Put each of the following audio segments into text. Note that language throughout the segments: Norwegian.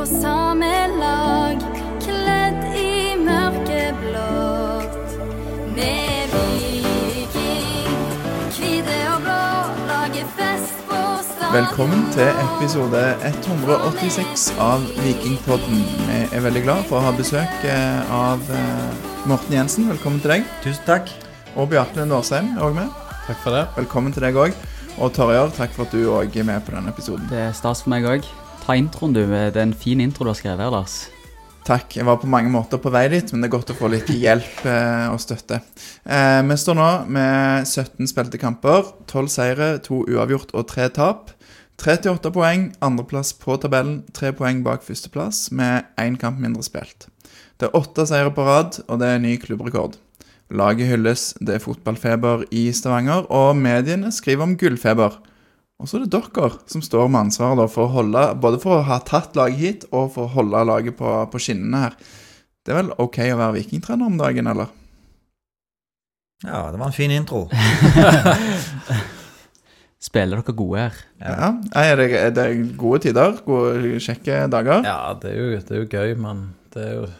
på samme lag, kledd i mørkeblått. Vi er viking, hvite og blå, lager fest på stadion. Velkommen til episode 186 av Vikingpodden. Vi er veldig glad for å ha besøk eh, av eh, Morten Jensen. Velkommen til deg. Tusen takk. Og Bjarte Lund Årsheim er òg med. Takk for det. Velkommen til deg òg. Og Torjar, takk for at du òg er med på denne episoden. Det er stas for meg òg. Ta introen, du. Det er en fin intro du har skrevet her, Lars. Takk. Jeg var på mange måter på vei dit, men det er godt å få litt hjelp eh, og støtte. Eh, vi står nå med 17 spilte kamper. 12 seire, 2 uavgjort og 3 tap. 38 poeng, andreplass på tabellen, 3 poeng bak førsteplass, med én kamp mindre spilt. Det er åtte seire på rad, og det er ny klubbrekord. Laget hylles, det er fotballfeber i Stavanger, og mediene skriver om gullfeber. Og så er det dere som står med ansvaret da, for å holde, både for å ha tatt laget hit, og for å holde laget på, på skinnene her. Det er vel ok å være vikingtrener om dagen, eller? Ja, det var en fin intro. Spiller dere gode her? Ja. ja Er, det, er det gode tider? Gode, kjekke dager? Ja, det er, jo, det er jo gøy, men det er jo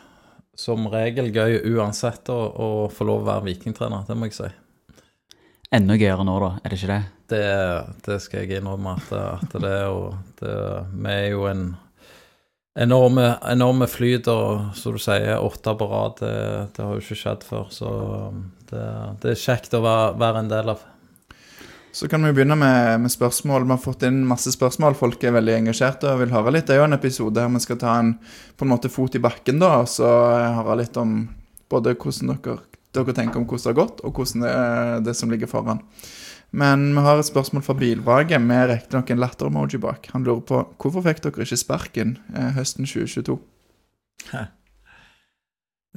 som regel gøy uansett å, å få lov å være vikingtrener, det må jeg si. Enda gøyere nå, da. Er det ikke det? Det, det skal jeg innrømme at, at det er Og det, Vi er jo en enorme, enorme flyt, og som du sier, åtte på rad, det, det har jo ikke skjedd før. Så det, det er kjekt å være, være en del av. Så kan vi begynne med, med spørsmål. Vi har fått inn masse spørsmål. Folk er veldig engasjerte og vil høre litt. Det er jo en episode her vi skal ta en på en måte fot i bakken, da, og så høre litt om både hvordan dere, dere tenker om hvordan det har gått, og hvordan det er det som ligger foran. Men vi har et spørsmål fra Bilvraget med riktignok en latter-emoji bak. Han lurer på hvorfor fikk dere ikke sparken eh, høsten 2022?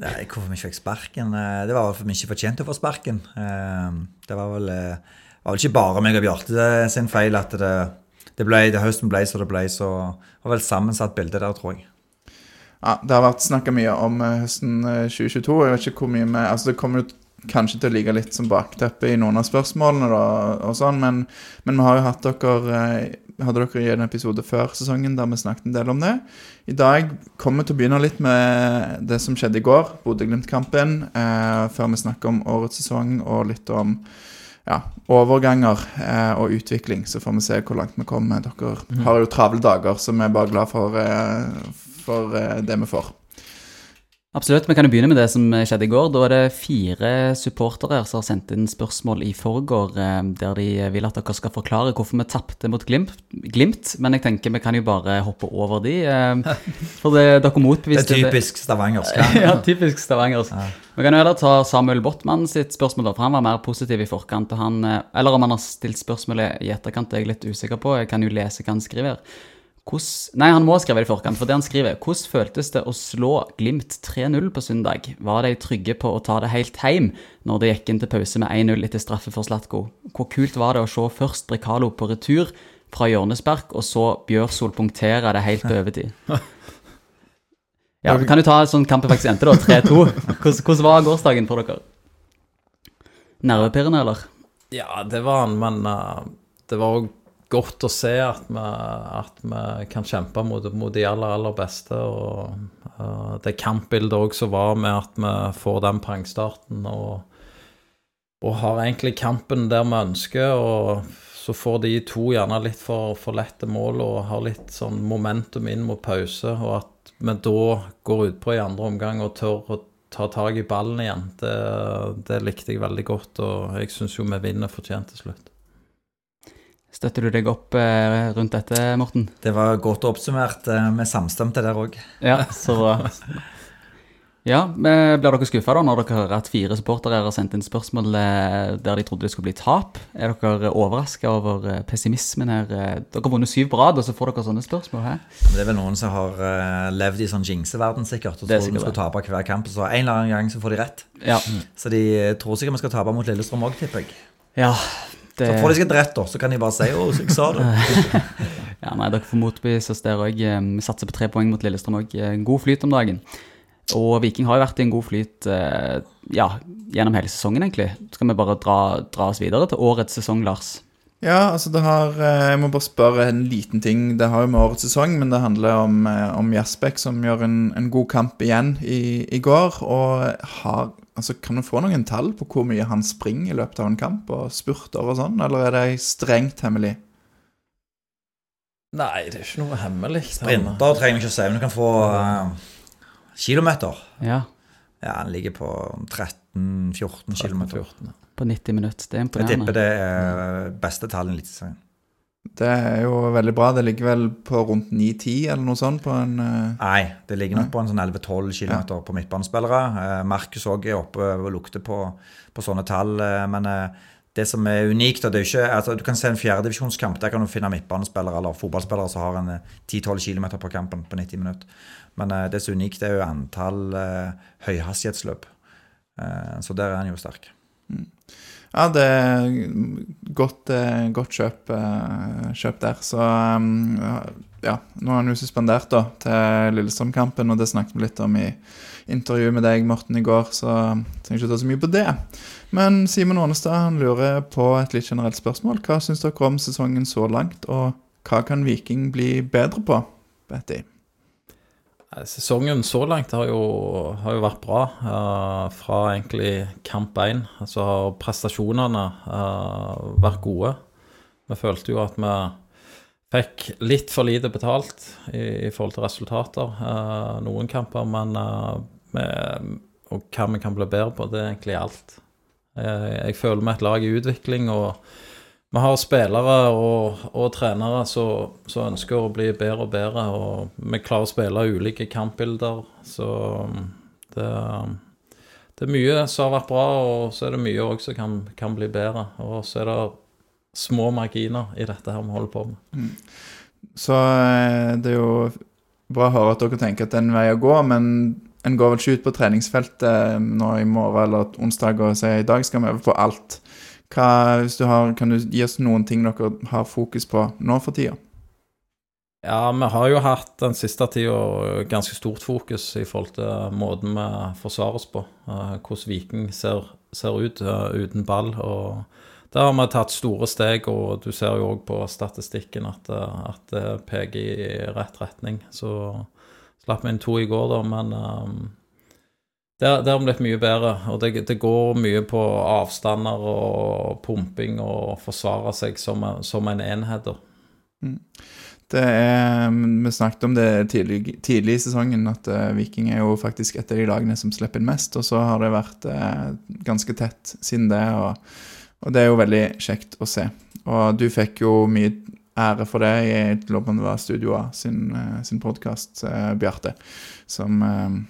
Nei, hvorfor vi ikke fikk sparken? Eh, Det var for vi ikke fortjente å få sparken. Eh, Det var vel, eh, var vel ikke bare meg og Bjarte sin feil at det, det ble, det høsten ble som det ble. Så det var vel sammensatt bilde der, tror jeg. Ja, Det har vært snakka mye om eh, høsten eh, 2022. Jeg vet ikke hvor mye vi Altså, det kommer jo kanskje til å ligge litt som bakteppe i noen av spørsmålene, da, og sånn, men, men vi har jo hatt dere eh, hadde dere i en episode før sesongen der vi snakket en del om det. I dag kommer vi til å begynne litt med det som skjedde i går, Bodø-Glimt-kampen, eh, før vi snakker om årets sesong og litt om ja, overganger eh, og utvikling. Så får vi se hvor langt vi kommer. Dere har jo travle dager, så vi er bare glad for, eh, for eh, det vi får. Absolutt. Vi kan jo begynne med det som skjedde i går. Da er det fire supportere som har sendt inn spørsmål i forgår, eh, der de vil at dere skal forklare hvorfor vi tapte mot Glimt. Glimt. Men jeg tenker vi kan jo bare hoppe over de. eh, For det, dere Det er typisk stavangersk. ja, typisk Stavanger. Vi kan jo heller ta Samuel Bottmann sitt spørsmål, da, for han var mer positiv i forkant. Og han, eller om han har stilt spørsmålet i etterkant, det er jeg litt usikker på. Jeg kan jo lese hva han skriver. Hvordan, nei, han må skrive det i forkant, for det han skriver Hvordan føltes det å slå Glimt 3-0 på søndag? Var de trygge på å ta det helt hjem når de gikk inn til pause med 1-0 etter straffe for Slatko? Hvor kult var det å se først Brekalo på retur fra hjørnespark, og så Bjørsol punktere det helt på overtid? Ja, kan du ta en sånn kamp faktisk endte, da. 3-2. Hvordan, hvordan var gårsdagen for dere? Nervepirrende, eller? Ja, det var han, men uh, det var òg godt å se at vi, at vi kan kjempe mot, mot de aller, aller beste. Og uh, det kampbildet òg som var med at vi får den pangstarten og, og har egentlig kampen der vi ønsker. og så får de to gjerne litt for, for lette mål og har litt sånn momentum inn mot pause. Og at vi da går utpå i andre omgang og tør å ta tak i ballen igjen, det, det likte jeg veldig godt. Og jeg syns jo vi vinner fortjent til slutt. Støtter du deg opp eh, rundt dette, Morten? Det var godt oppsummert. eh, Vi samstemte der òg. Ja, så bra. Ja, Blir dere skuffa når dere hører at fire supportere har sendt inn spørsmål eh, der de trodde det skulle bli tap? Er dere overraska over eh, pessimismen her? Eh, Dere har vunnet syv på rad, og så får dere sånne spørsmål? Her. Det er vel noen som har eh, levd i sånn jingseverden, sikkert, og tror de skal tape hver kamp. Så en eller annen gang så får de rett. Ja. Så de eh, tror sikkert vi skal tape mot Lillestrøm òg, tipper jeg. ja det, Så får de sikkert rett, da. Så kan de bare si 'Å, så jeg sa det'. ja, nei, dere får motbevise oss der òg. Vi satser på tre poeng mot Lillestrøm òg. God flyt om dagen. Og Viking har jo vært i en god flyt eh, ja, gjennom hele sesongen, egentlig. Skal vi bare dra, dra oss videre til årets sesong, Lars? Ja, altså det har eh, Jeg må bare spørre en liten ting. Det har jo med årets sesong, men det handler om, eh, om Jasbekk, som gjør en, en god kamp igjen i, i går. Og har Altså, Kan du få noen tall på hvor mye han springer i løpet av en kamp, og spurter og sånn, eller er det strengt hemmelig? Nei, det er ikke noe hemmelig. Sprinter trenger vi ikke å si, men du kan få uh, kilometer. Ja, Ja, han ligger på 13-14 km. 14. på 90 minutter. Det er Jeg tipper imponerende. det er beste tallet i Eliteserien. Det er jo veldig bra. Det ligger vel på rundt 9-10 eller noe sånt på en eh, Nei, det ligger nok på en sånn 11-12 km på midtbanespillere. Eh, Markus òg er oppe og lukter på, på sånne tall. eh, Men det som er unikt og det er jo ikke, altså Du kan se en fjerdedivisjonskamp. Der kan du finne midtbanespillere eller fotballspillere som har en eh, 10-12 km på kampen på 90 minutter. Men det som er unikt, det er jo antall høyhastighetsløp. Eh, Så der er han jo sterk. Ja, det er godt, eh, godt kjøp, eh, kjøp der. Så um, ja, nå er han jo suspendert da til Lillestrøm-kampen, og det snakket vi litt om i intervju med deg, Morten, i går, så trenger ikke ta så mye på det. Men Simen Ånestad han lurer på et litt generelt spørsmål. Hva syns dere om sesongen så langt, og hva kan Viking bli bedre på, Betty? Sesongen så langt har jo, har jo vært bra. Uh, fra egentlig kamp én så har prestasjonene uh, vært gode. Vi følte jo at vi fikk litt for lite betalt i, i forhold til resultater uh, noen kamper, men vi- og hva vi kan bli bedre på, det er egentlig alt. Jeg, føler er et lag i utvikling, og vi har spillere og, og trenere som ønsker å bli bedre og bedre, og vi klarer å spille ulike kampbilder, så det, det er mye som har vært bra, og så er det mye òg som kan, kan bli bedre. Og så er det små marginer i dette her vi holder på med. Så eh, det er jo bra å høre at dere tenker at det er en vei å gå, men en går vel ikke ut på treningsfeltet nå i morgen eller onsdag og sier i dag skal vi øve på alt. Hva, du har, kan du gi oss noen ting dere har fokus på nå for tida? Ja, vi har jo hatt den siste tida ganske stort fokus i forhold til måten vi forsvarer oss på. eh, Hvordan Viking ser, ser ut eh, uten ball. og Der har vi tatt store steg, og du ser jo òg på statistikken at, eh, at det peker i rett retning. Så slapp vi inn to i går, da, men eh, det, det har blitt mye bedre. Og det, det går mye på avstander og pumping og forsvare seg som, som en enhet. Det er, vi snakket om det tidlig, tidlig i sesongen, at eh, Viking er jo faktisk et av de lagene som slipper inn mest. Og så har det vært eh, ganske tett siden det, og, og det er jo veldig kjekt å se. Og du fikk jo mye ære for det i det var Studio A sin, eh, sin podkast, Bjarte, som eh.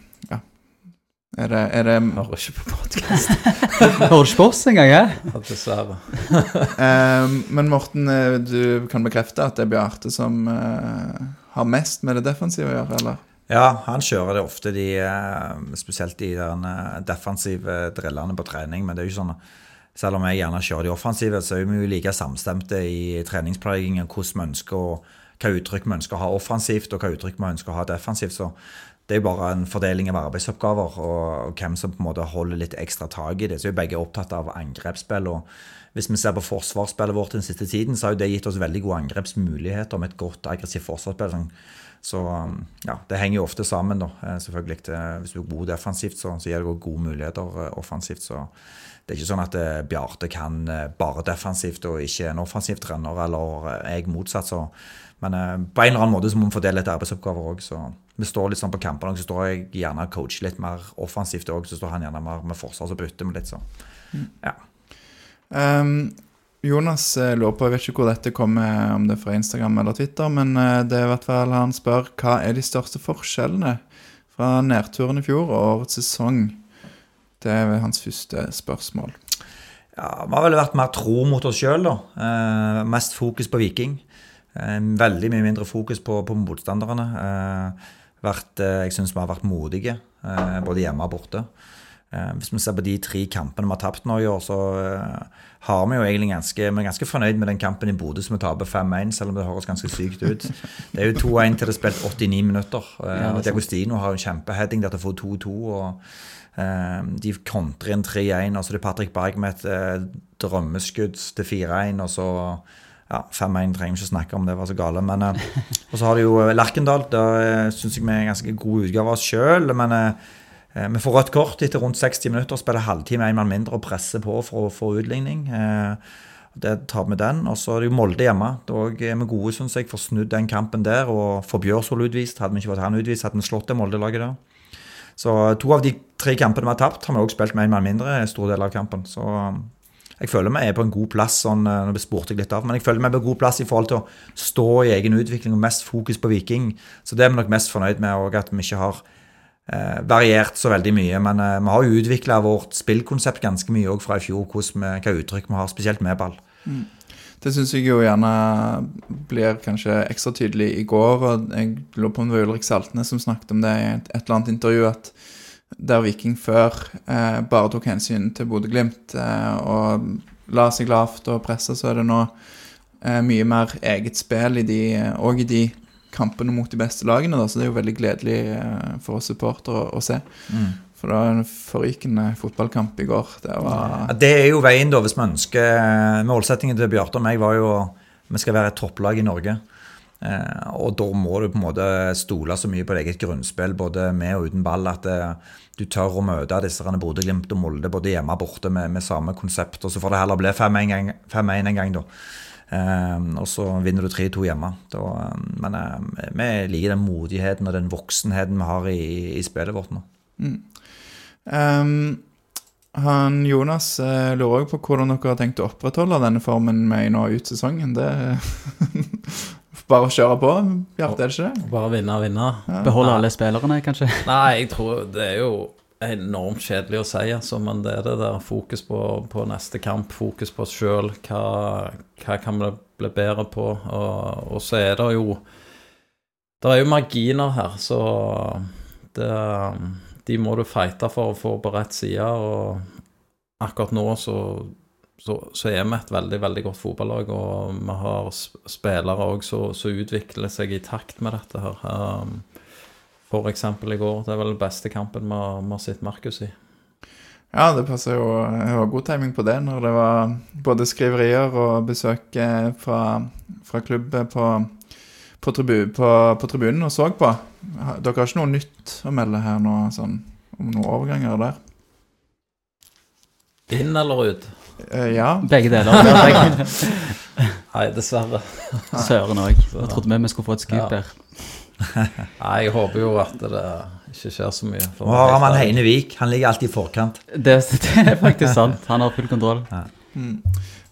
Er det, er det Hører ikke på podkast, Hører ikke på oss engang, hæ? dessverre. um, men Morten, eh, du kan bekrefte at det er Bjarte som uh, har mest med det defensive å gjøre, eller? Ja, han kjører det ofte, de, eh, spesielt de defensive drillene på trening. Men det er jo ikke sånn selv om jeg gjerne kjører de offensive, så er vi jo like samstemte i treningsplanleggingen hvordan vi ønsker å, hva uttrykk vi ønsker å ha offensivt, og hva uttrykk vi ønsker å ha defensivt. Så det er jo bare en fordeling av arbeidsoppgaver og, hvem som på en måte holder litt ekstra tak i det. Så er jo begge opptatt av angrepsspill. og Hvis vi ser på forsvarsspillet vårt den siste tiden, så har jo det gitt oss veldig gode angrepsmuligheter med et godt aggressivt forsvarsspill. sånn så um, ja, det henger jo ofte sammen, da. eh, selvfølgelig. Hvis du er god defensivt, så, så gir det gode muligheter eh, offensivt. Så det er ikke sånn at eh, Bjarte kan eh, bare defensivt og ikke en offensiv trener, eller eh, jeg motsatt. Så. Men eh, på en eller annen måte så må vi fordele litt arbeidsoppgaver òg. Så vi står litt sånn på kampene, så står jeg gjerne og coacher litt mer offensivt òg. Så står han gjerne mer med forsvar og bytter med litt, så. Ja. Ehm, Jonas eh, lurer på, jeg vet ikke hvor dette kommer, om det er fra Instagram eller Twitter, men eh, det er i hvert fall han spør hva er de største forskjellene fra nedturen i fjor og årets sesong? Det er hans første spørsmål. Ja, Vi har vel vært mer tro mot oss sjøl, da. Eh, mest fokus på Viking. Eh, veldig mye mindre fokus på, på motstanderne. Eh, vært, eh, jeg syns vi har vært modige, både hjemme og borte. Eh, hvis vi ser på de tre kampene vi har tapt nå i år, så eh, har vi jo egentlig ganske, vi er ganske fornøyd med den kampen i Bodø som vi taper 5-1, selv om det høres ganske sykt ut. Det er jo 2-1 til det er spilt 89 minutter. Eh, Ja, er og Diagostino har jo en kjempeheading der til å få 2-2. og De kontrer inn 3-1, og så er det Patrick Berg med et drømmeskudd til 4-1, og så ja, 5-1 trenger vi ikke snakke om, det var så gale. Men, og så har du jo Lerkendal. Da uh, syns jeg vi er en ganske god utgave av oss sjøl. Men vi får rødt kort etter rundt 60 minutter, spiller halvtime en mann mindre og presser på for å få utligning. Eh, det tar vi den. Og så er det jo Molde hjemme. Da er vi gode, syns jeg, for å snudd den kampen der. Og få Bjørsvold utvist. Hadde vi ikke fått han utvist, hadde vi slått det Molde-laget der. Så to av de tre kampene vi har tapt, har vi også spilt med en mann mindre en stor del av kampen. Så um, jeg føler vi er på en god plass, sånn, eh, nå spurte jeg litt av, men jeg føler vi er på en god plass i forhold til å stå i egen utvikling og mest fokus på Viking. Så det er vi nok mest fornøyd med, og at vi ikke har eh, variert så veldig mye. Men eh, vi har jo utvikla vårt spillkonsept ganske mye også fra i fjor, vi, hva uttrykk vi har, spesielt med ball. Det syns jeg jo gjerne blir kanskje ekstra tydelig i går. og Jeg lå på om det var Ulrik Saltnes som snakket om det i et, eller annet intervju. at Der Viking før eh, bare tok hensyn til Bodø-Glimt eh, og la seg lavt og pressa, så er det nå eh, mye mer eget spill i de, og i de kampene mot de beste lagene. Da, så det er jo veldig gledelig eh, for oss supportere å, å se. For det var en forrykende fotballkamp i går. Det var Ja, det er jo veien, da, hvis vi ønsker Målsettingen til Bjarte og meg var jo vi skal være et topplag i Norge. Eh, og da må du på en måte stole så mye på ditt eget grunnspill, både med og uten ball, at eh, du tør å møte disse rene Bodø, Glimt og Molde både hjemme og borte med, med samme konsept. Og så får det heller bli 5-1 en, 5-1 en gang, da. Eh, og så vinner du 3-2 hjemme. Da, men eh, vi liker den modigheten og den voksenheten vi har i, i spillet vårt nå. Ehm, han Jonas eh, lurer også på hvordan dere har tenkt å opprettholde denne formen med nå ut sesongen. Det Bare å kjøre på, Bjarte, er det ikke det? Bare vinne og vinne. Beholde Nei. alle spillerne, kanskje? Nei, jeg tror det er jo enormt kjedelig å si, altså, men det er det der fokus på, på neste kamp, fokus på oss sjøl. Hva, hva kan vi bli bedre på? Og, og så er det jo Det er jo marginer her, så det, de må du fighte for å få på rett side. Og akkurat nå så, så, så er vi et veldig, veldig godt fotballag, og vi har spillere òg som utvikler seg i takt med dette her. Um, eksempel i går. Det er vel den beste kampen vi har- sett Markus i. Ja, det passer jo Jeg har god timing på det når det var både skriverier og besøk eh, fra, fra klubb på, på, tribu, på, på tribunen og så på. Dere har ikke noe nytt å melde her nå, sånn, om noen overganger der? Inn eller ut? Eh, ja. Begge deler. Begge. Nei, dessverre. Søren òg. Da trodde vi vi skulle få et skup Ja. her. Nei, jeg håper jo at det ikke skjer så mye. for Nå har man. Heine Vik. Han ligger alltid i forkant. Det, det er faktisk sant. Han har full kontroll.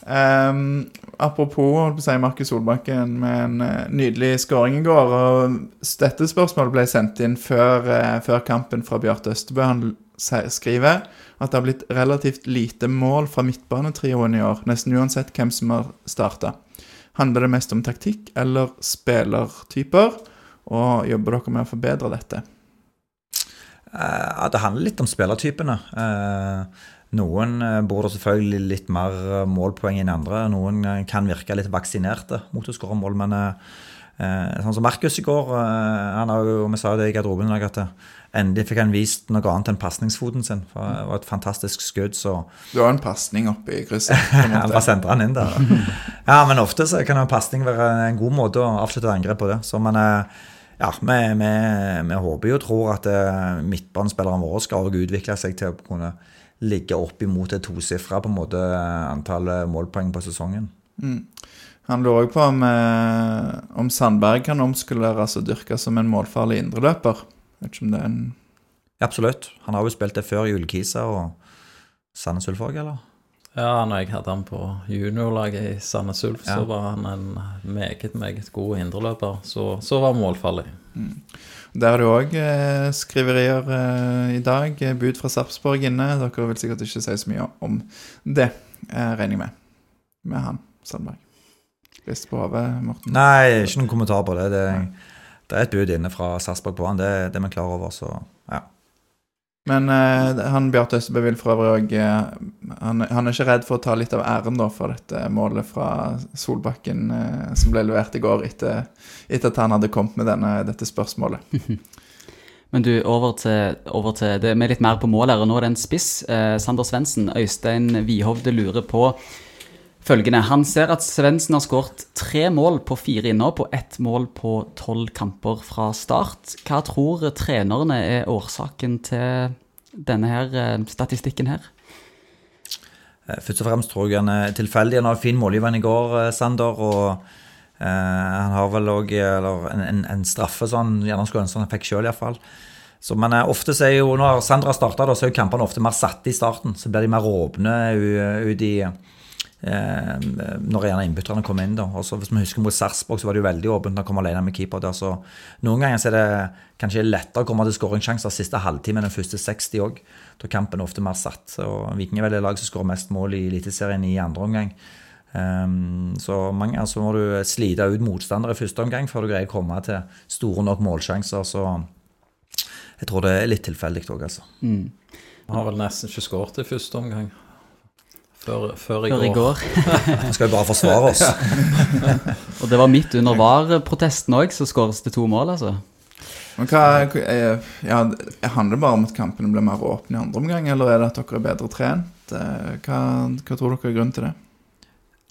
Ehm, apropos holdt på å si Markus Solbakken med en uh, nydelig skåring i går. og Dette spørsmålet ble sendt inn før, uh, før kampen fra Bjarte Østebø. Han skriver at det har blitt relativt lite mål fra midtbanetrioen i år, nesten uansett hvem som har starta. Handler det mest om taktikk eller spillertyper? Og jobber dere med å forbedre dette? Eh, det handler litt om spillertypene. Eh, Noen eh, bor det selvfølgelig litt mer målpoeng enn andre. Noen kan virke litt vaksinerte mot å skåre mål. Men sånn som Markus i går, han har jo, vi sa det i garderoben at endelig fikk han vist noe annet enn pasningsfoten sin. For Det var et fantastisk skudd. så Du har en pasning oppe i krysset. Han bare sendte han inn der. Ja, men ofte så kan en pasning være en god måte å avslutte et angrep på det. Så men eh, ja, vi, vi, vi håper jo og tror at eh, midtbanespillerne våre skal også utvikle seg til å kunne ligge opp imot et tosifra antall målpoeng på sesongen. Han lurer også på om, eh, om Sandberg kan omskoleres og dyrkes som en målfarlig indreløper. Vet ikke om det er en absolutt. Han har jo spilt det før i Ullkisa og Sandnes Ulfog, eller? Ja, når jeg hadde han på juniorlaget i Sandnes Ulf, Ja. så var han en meget, meget god indreløper. Så, så var målfarlig. Der er det òg eh, skriverier eh, i dag. eh, Bud fra Sarpsborg inne. Dere vil sikkert ikke si så mye om det, eh, regner jeg med. Med han, Sandberg. Rist på hodet, Morten. Nei, ikke noen kommentar på det. Det, det er et bud inne fra Sarpsborg på han, det, det er vi klar over. Så ja. Men uh, han Bjarte Østebø vil for øvrig òg han, han er ikke redd for å ta litt av æren da for dette målet fra Solbakken uh, som ble levert i går etter, etter at han hadde kommet med denne, dette spørsmålet. Men du, over til, over til det, er litt mer på mål her, og nå er det en spiss. Eh, Sander Svendsen. Øystein Wihovde lurer på følgende. Han ser at Svendsen har skåret tre mål på fire innhopp og ett mål på tolv kamper fra start. Hva tror trenerne er årsaken til denne her eh, statistikken her? Eh, Først og fremst tror jeg han er tilfeldig. Han har en fin målgivende i går, eh, Sander. og eh, han har vel òg en, en, straffe som han gjerne skulle ønske han fikk sjøl, iallfall. Så, men ofte så er jo, når Sander har starta, så er jo kampene ofte mer satte i starten. Så blir de mer åpne ut i Når gjerne innbytterne kom inn. da. Også, Hvis vi husker mot Sarpsborg, var det jo veldig åpent når han kom alene med keeper der. Så noen ganger er det kanskje lettere å komme til skåringssjanser siste halvtime enn den første 60 òg. Da kampen er ofte mer satt. Og Viking er vel det laget som skårer mest mål i Eliteserien i andre omgang. Um, så mange ganger så må du slite ut motstandere i første omgang før du greier å komme til store nok målsjanser. Så jeg tror det er litt tilfeldig òg, altså. Mm. Har vel nesten ikke skåret i første omgang. Før, før, i, Før i går. Nå skal vi bare forsvare oss. Og det var midt under VAR-protesten òg, så skåres det to mål, altså. Men hva, ja, Handler det bare om at kampene blir mer åpne i andre omgang, eller er det at dere er bedre trent? Eh, Hva, hva tror dere er grunnen til det?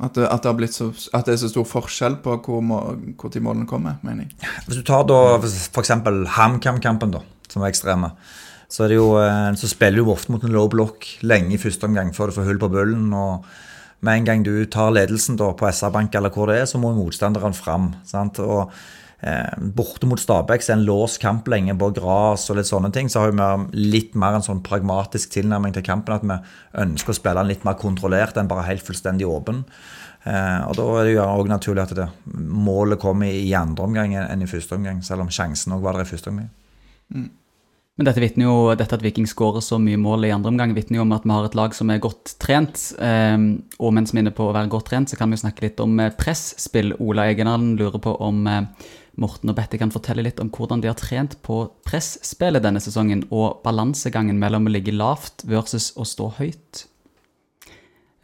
At det, at det, har blitt så, at det er så stor forskjell på hvor, må, hvor tid målene kommer, mener jeg. Hvis du tar da f.eks. HamKam-kampen, da, som er ekstreme, så, jo, eh, så spiller du ofte mot en low block lenge i første omgang før du får hull på bullen. og Med en gang du tar ledelsen på SR-Bank eller hvor det er, så må motstanderen fram. sant? Og eh, Borte mot Stabæk er en låst kamp lenge på gras og litt sånne ting. Så har vi litt mer en sånn pragmatisk tilnærming til kampen. At vi ønsker å spille den litt mer kontrollert enn bare helt fullstendig åpen. Eh, og Da er det jo også naturlig at det, målet kommer i andre omgang enn i første omgang. Selv om sjansen òg var der i første omgang. Men dette, jo, dette at Viking skårer så mye mål i andre omgang, vitner jo om at vi har et lag som er godt trent. Um, og mens vi er inne på å være godt trent, så kan vi jo snakke litt om eh, presspill. Ola Egenalen lurer på om eh, Morten og Betty kan fortelle litt om hvordan de har trent på presspillet denne sesongen, og balansegangen mellom å ligge lavt versus å stå høyt.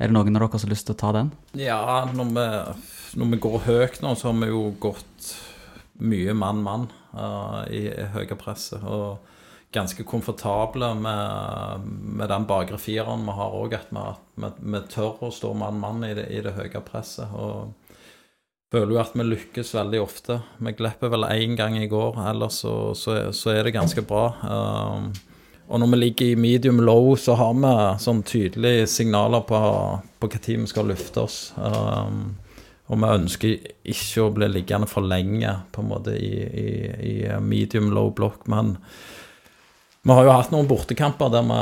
Er det noen av dere som har lyst til å ta den? Ja, når vi, når vi går høyt nå, så har vi jo gått mye mann-mann uh, i høye presset. Og ganske komfortable med, med den bakre fireren vi har òg, at vi, vi, tør å stå mann-mann i, i det høye presset. Og føler jo at vi lykkes veldig ofte. Vi glipper vel én gang i går, ellers så, så, så er det ganske bra. Um, og når vi ligger i medium low, så har vi sånn tydelige signaler på, på hva tid vi skal lufte oss. Um, og vi ønsker ikke å bli liggende for lenge på en måte i, i, i medium low block. Men vi har jo hatt noen bortekamper der vi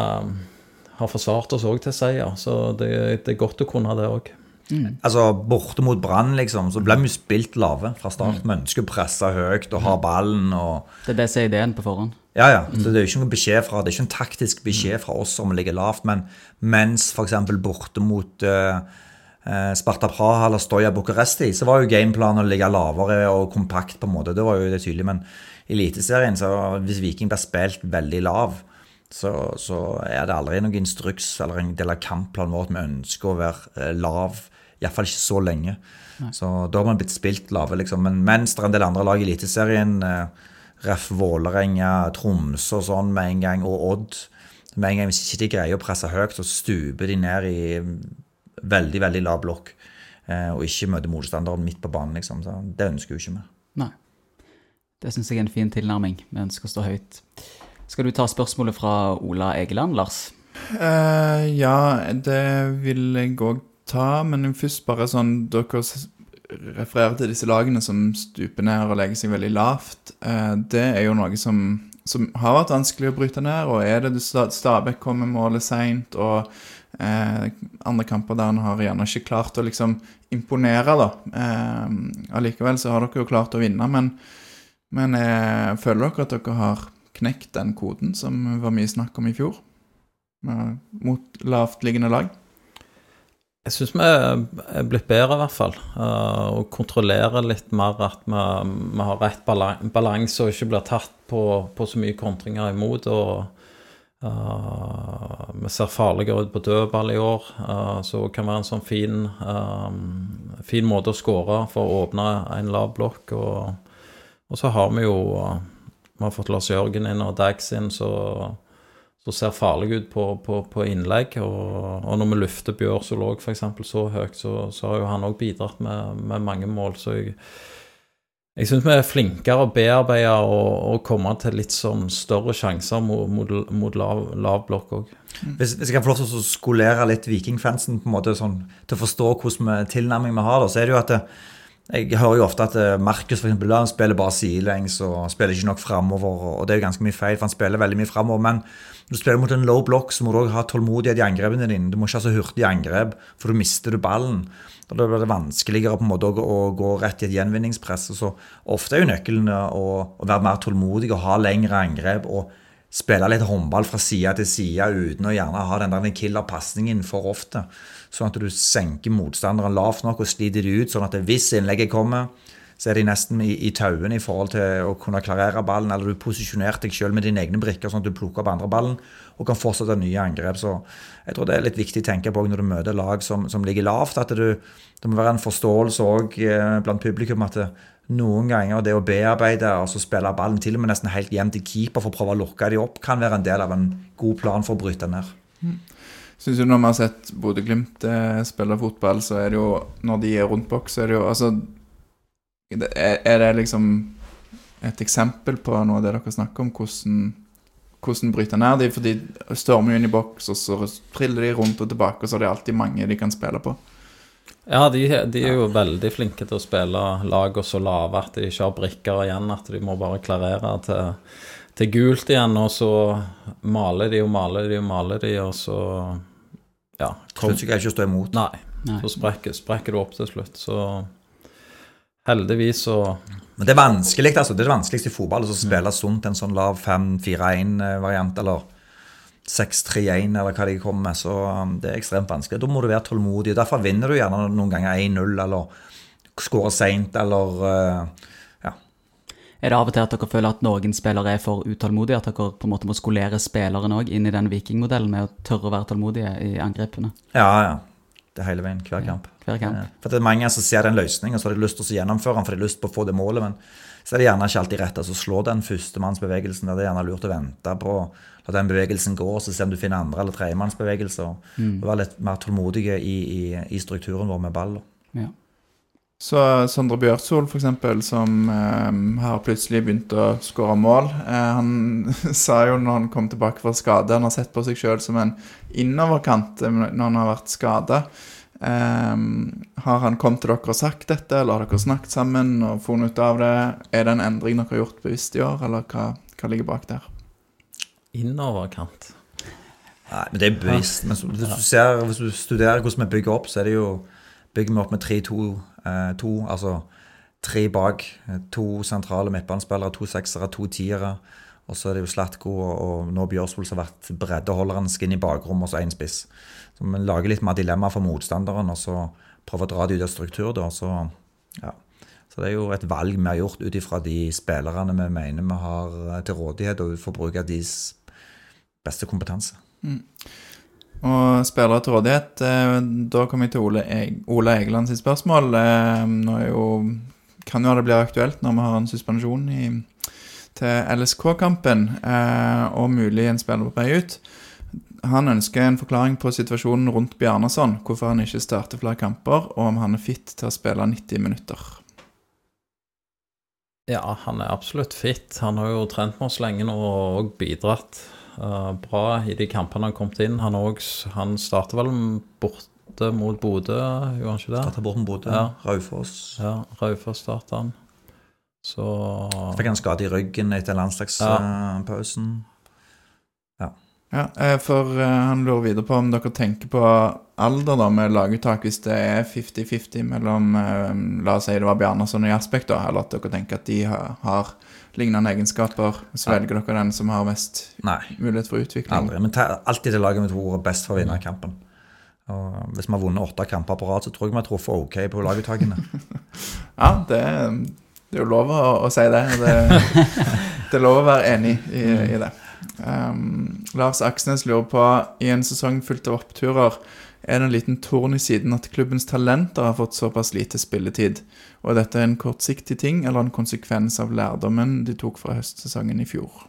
har forsvart oss òg til seier, så det, det er godt å kunne det òg. Altså, Borte mot Brann, liksom, så ble vi spilt lave fra start. Vi ønsker å presse høyt og ha ballen. og Det er det som er ideen på forhånd. Ja, ja. Så det er jo ikke noen beskjed fra, det er ikke en taktisk beskjed fra oss om å ligge lavt, men mens f.eks. borte mot uh, Sparta Praha eller Stoja Bucuresti, så var jo gameplanen å ligge lavere og kompakt, på en måte. Det var jo det tydelig. Men i Eliteserien, så hvis Viking blir spilt veldig lav, så, så er det aldri noen instruks eller en del av kampplanen vår at vi ønsker å være eh, lav. Iallfall ikke så lenge. Så da har man blitt spilt lave, liksom. Men mens det er en del andre lag i Eliteserien eh, Ref. Vålerenga, Tromsø og sånn med en gang, og Odd. Med en gang Hvis ikke de greier å presse høyt, så stuper de ned i veldig veldig lav blokk. eh, Og ikke møter motstanderen midt på banen, liksom. Så det ønsker jo ikke vi. Nei. Det syns jeg er en fin tilnærming. Vi ønsker å stå høyt. Skal du ta spørsmålet fra Ola Egeland, Lars? Uh, ja, det vil jeg òg ta, men først bare sånn Dere refererer til disse lagene som stuper ned og legger seg veldig lavt. Uh, det er jo noe som som har vært vanskelig å bryte ned? Og er det Stabæk kommer målet seint, og eh, andre kamper der han har gjerne ikke klart å liksom imponere, da. Eh, allikevel så har dere jo klart å vinne, men, men eh, føler dere at dere har knekt den koden som var mye snakk om i fjor? Mot lavtliggende lag? Jeg syns vi er blitt bedre, i hvert fall. Uh, og kontrollerer litt mer at vi, vi har rett balanse og ikke blir tatt på, på så mye kontringer imot. Og eh, vi ser farligere ut på dødball i år, uh, så det kan være en sånn fin, eh, fin måte å skåre for å åpne en lav blokk. Og, og så har vi jo uh, Vi har fått Lars Jørgen inn og Dags inn, så så ser farlig ut på, på, på innlegg. Og, og når vi løfter Bjørsol òg, f.eks., så høyt, så, så har jo han òg bidratt med, med mange mål. Så jeg, jeg syns vi er flinkere å bearbeide og, og komme til litt sånn større sjanser mot, mot, mot lav, lav blokk òg. Hvis, hvis jeg kan få lov til å skolere litt vikingfansen på en måte sånn, til å forstå hvordan tilnærming vi har, da, så er det jo at det, jeg hører jo ofte at eh, Markus for eksempel, spiller bare sidelengs og spiller ikke nok framover. Og det er jo ganske mye feil, for han spiller veldig mye framover. Men når du spiller mot en low block, så må du også ha tålmodighet i angrepene dine. Du må ikke ha så hurtig angrep, for da mister du ballen. Da blir det vanskeligere på en måte å, gå rett i et gjenvinningspress. Og så Ofte er jo nøkkelen å, være mer tålmodig og ha lengre angrep. og spille litt håndball fra side til side uten å gjerne ha den der killer-pasningen for ofte. Sånn at du senker motstanderen lavt nok og sliter de ut, sånn at hvis innlegget kommer, så er de nesten i, i tauene i forhold til å kunne klarere ballen, eller du posisjonerte deg sjøl med dine egne brikker, sånn at du plukker opp andre ballen og kan fortsette nye angrep. Så jeg tror det er litt viktig å tenke på når du møter lag som, som ligger lavt, at du, det må være en forståelse òg blant publikum at det, noen ganger det å bearbeide og så spille ballen til og med nesten helt hjem til keeper for å prøve å lukke de opp, kan være en del av en god plan for å bryte ned. Synes jo når vi har sett Bodø-Glimt eh, spille fotball, så er det jo Når de er rundt boks, så er det jo Altså Er, det liksom et eksempel på noe av det dere snakker om? Hvordan, hvordan bryter ned de? For de stormer jo inn i boks, og så triller de rundt og tilbake, og så er det alltid mange de kan spille på. Ja, de, de er jo veldig flinke til å spille lag og så lave at de ikke har brikker igjen, at de må bare klarere til, til gult igjen, og så maler de og maler de og maler de, og så Ja. Kom, Slutt ikke å stå imot. nei. Nei. Så sprekker, sprekker du opp til slutt. Så heldigvis så Men det er vanskelig, altså. Det er det vanskeligste i fotball å spille sunt en sånn lav 5-4-1-variant, eller 6-3-1, eller hva de kommer med. Så um, det er ekstremt vanskelig. Da må du være tålmodig. Derfor vinner du gjerne noen ganger 1-0, eller skårer seint, eller uh, Ja. Er det av og til at dere føler at noen spillere er for utålmodige? At dere på en måte må skolere spilleren òg inn i den vikingmodellen med å tørre å være tålmodige i angrepene? Ja, ja. Det er hele veien. Hver kamp. Hver kamp. Ja. For det er mange som ser den løsningen, og så har de lyst til å gjennomføre den, for de har lyst på å få det målet, men så er det gjerne ikke alltid rett. altså Slå den førstemannsbevegelsen. Det er gjerne lurt å vente på la den bevegelsen gå, så se om du finner andre- eller tredjemannsbevegelser. Og være litt mer tålmodige i, i, i strukturen vår med ball. Ja. Så Sondre Bjørtsol, eksempel, som eh, har plutselig begynt å skåre mål eh, Han sa jo når han kom tilbake fra skade Han har sett på seg sjøl som en innoverkant eh, når han har vært skada. har han kommet til dere og sagt dette, eller har dere snakket sammen og funnet ut av det? Er det en endring dere har gjort bevisst i år, eller hva, hva ligger bak der? innoverkant. Nei, men det er bevisst. Men hvis du, ser, hvis du studerer hvordan vi bygger opp, så er det jo bygger vi opp med 3-2, eh, to, altså tre bak. eh, To sentrale midtbanespillere, to seksere, to tiere. Og så er det jo Slatko og, og nå Bjørsvold som har vært breddeholderen skinn i bakrommet, og så én spiss. Så vi lager litt mer dilemma for motstanderen, og så prøver å dra det ut av struktur. da, så ja. Så det er jo et valg vi har gjort ut ifra de spillerne vi mener vi har eh, til rådighet, og for å bruke deres beste kompetanse. Og spillere til rådighet, eh, da kommer jeg til Ole, Ole Egeland sitt spørsmål. Eh, nå er jo, kan jo det bli aktuelt når vi har en suspensjon i, til LSK-kampen, eh, og mulig en spiller på vei ut. Han ønsker en forklaring på situasjonen rundt Bjarnason, hvorfor han ikke starter flere kamper, og om han er fit til å spille 90 minutter. Ja, han er absolutt fit. Han har jo trent med oss lenge nå og bidratt bra i de kampene han kom inn. Han, også, han starter vel borte mot Bodø, gjorde han ikke det? Starta bort mot Bodø. Ja. Raufoss. Ja, Raufoss starta han. Så Fikk han skade i ryggen etter landslagspausen. Ja, eh, for eh, han lurer videre på om dere tenker på alder da med laguttak hvis det er 50-50 mellom eh, La oss si det var Bjarnason og Jaspek, da, eller at dere tenker at de har, lignende egenskaper. Så velger dere den som har mest Nei, mulighet for utvikling. aldri. Men ta, alltid det laget vi tror er best for å vinne kampen. Og hvis vi har vunnet åtte kamper på rad, så tror jeg vi har truffet ok på laguttakene. Ja, det, det er jo lov å, å si det. Det, det er lov å være enig i, i det. Um, Lars Aksnes lurer på I en sesong fullt av oppturer er det en liten torn i siden at klubbens talenter har fått såpass lite spilletid. Og er dette en kortsiktig ting eller en konsekvens av lærdommen de tok fra høstsesongen i fjor?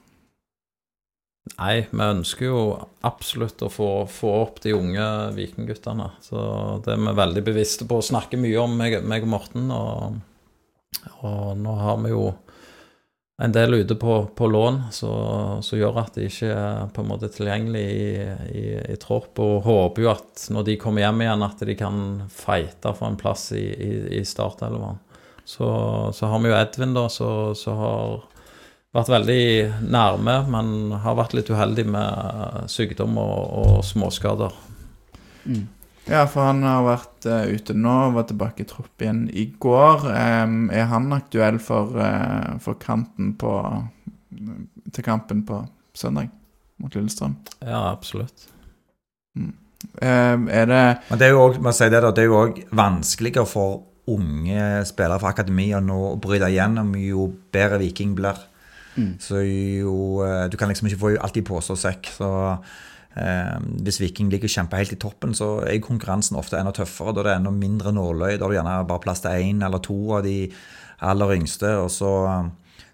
Nei, vi ønsker jo absolutt å få, få opp de unge vikingguttene. Så det er vi veldig bevisste på å snakke mye om, meg, meg og Morten. Og, og nå har vi jo en del ute på, på lån som gjør at de ikke er på en måte tilgjengelig i, i, i tropp. Og håper jo at når de kommer hjem igjen, at de kan fighte for en plass i, i, i startelveren. Så, så har vi jo Edvin, da, som har vært veldig nærme, men har vært litt uheldig med sykdom og, og småskader. Mm. Ja, for han har vært uh, ute nå og var tilbake i tropp igjen i går. Um, er han aktuell for, uh, for kanten på til kampen på søndag mot Lillestrøm? Ja, absolutt. Em, er det Men det er jo også, si det det er jo òg vanskeligere for unge spillere fra akademia nå å bryte igjennom jo bedre Viking blir. Mm. Så jo eh, Du kan liksom ikke få alt i pose og sekk. Så hvis Viking ligger og kjemper helt i toppen, så er konkurransen ofte enda tøffere. Da det er enda mindre nåløy. Da har du gjerne bare plass til én eller to av de aller yngste. Og så,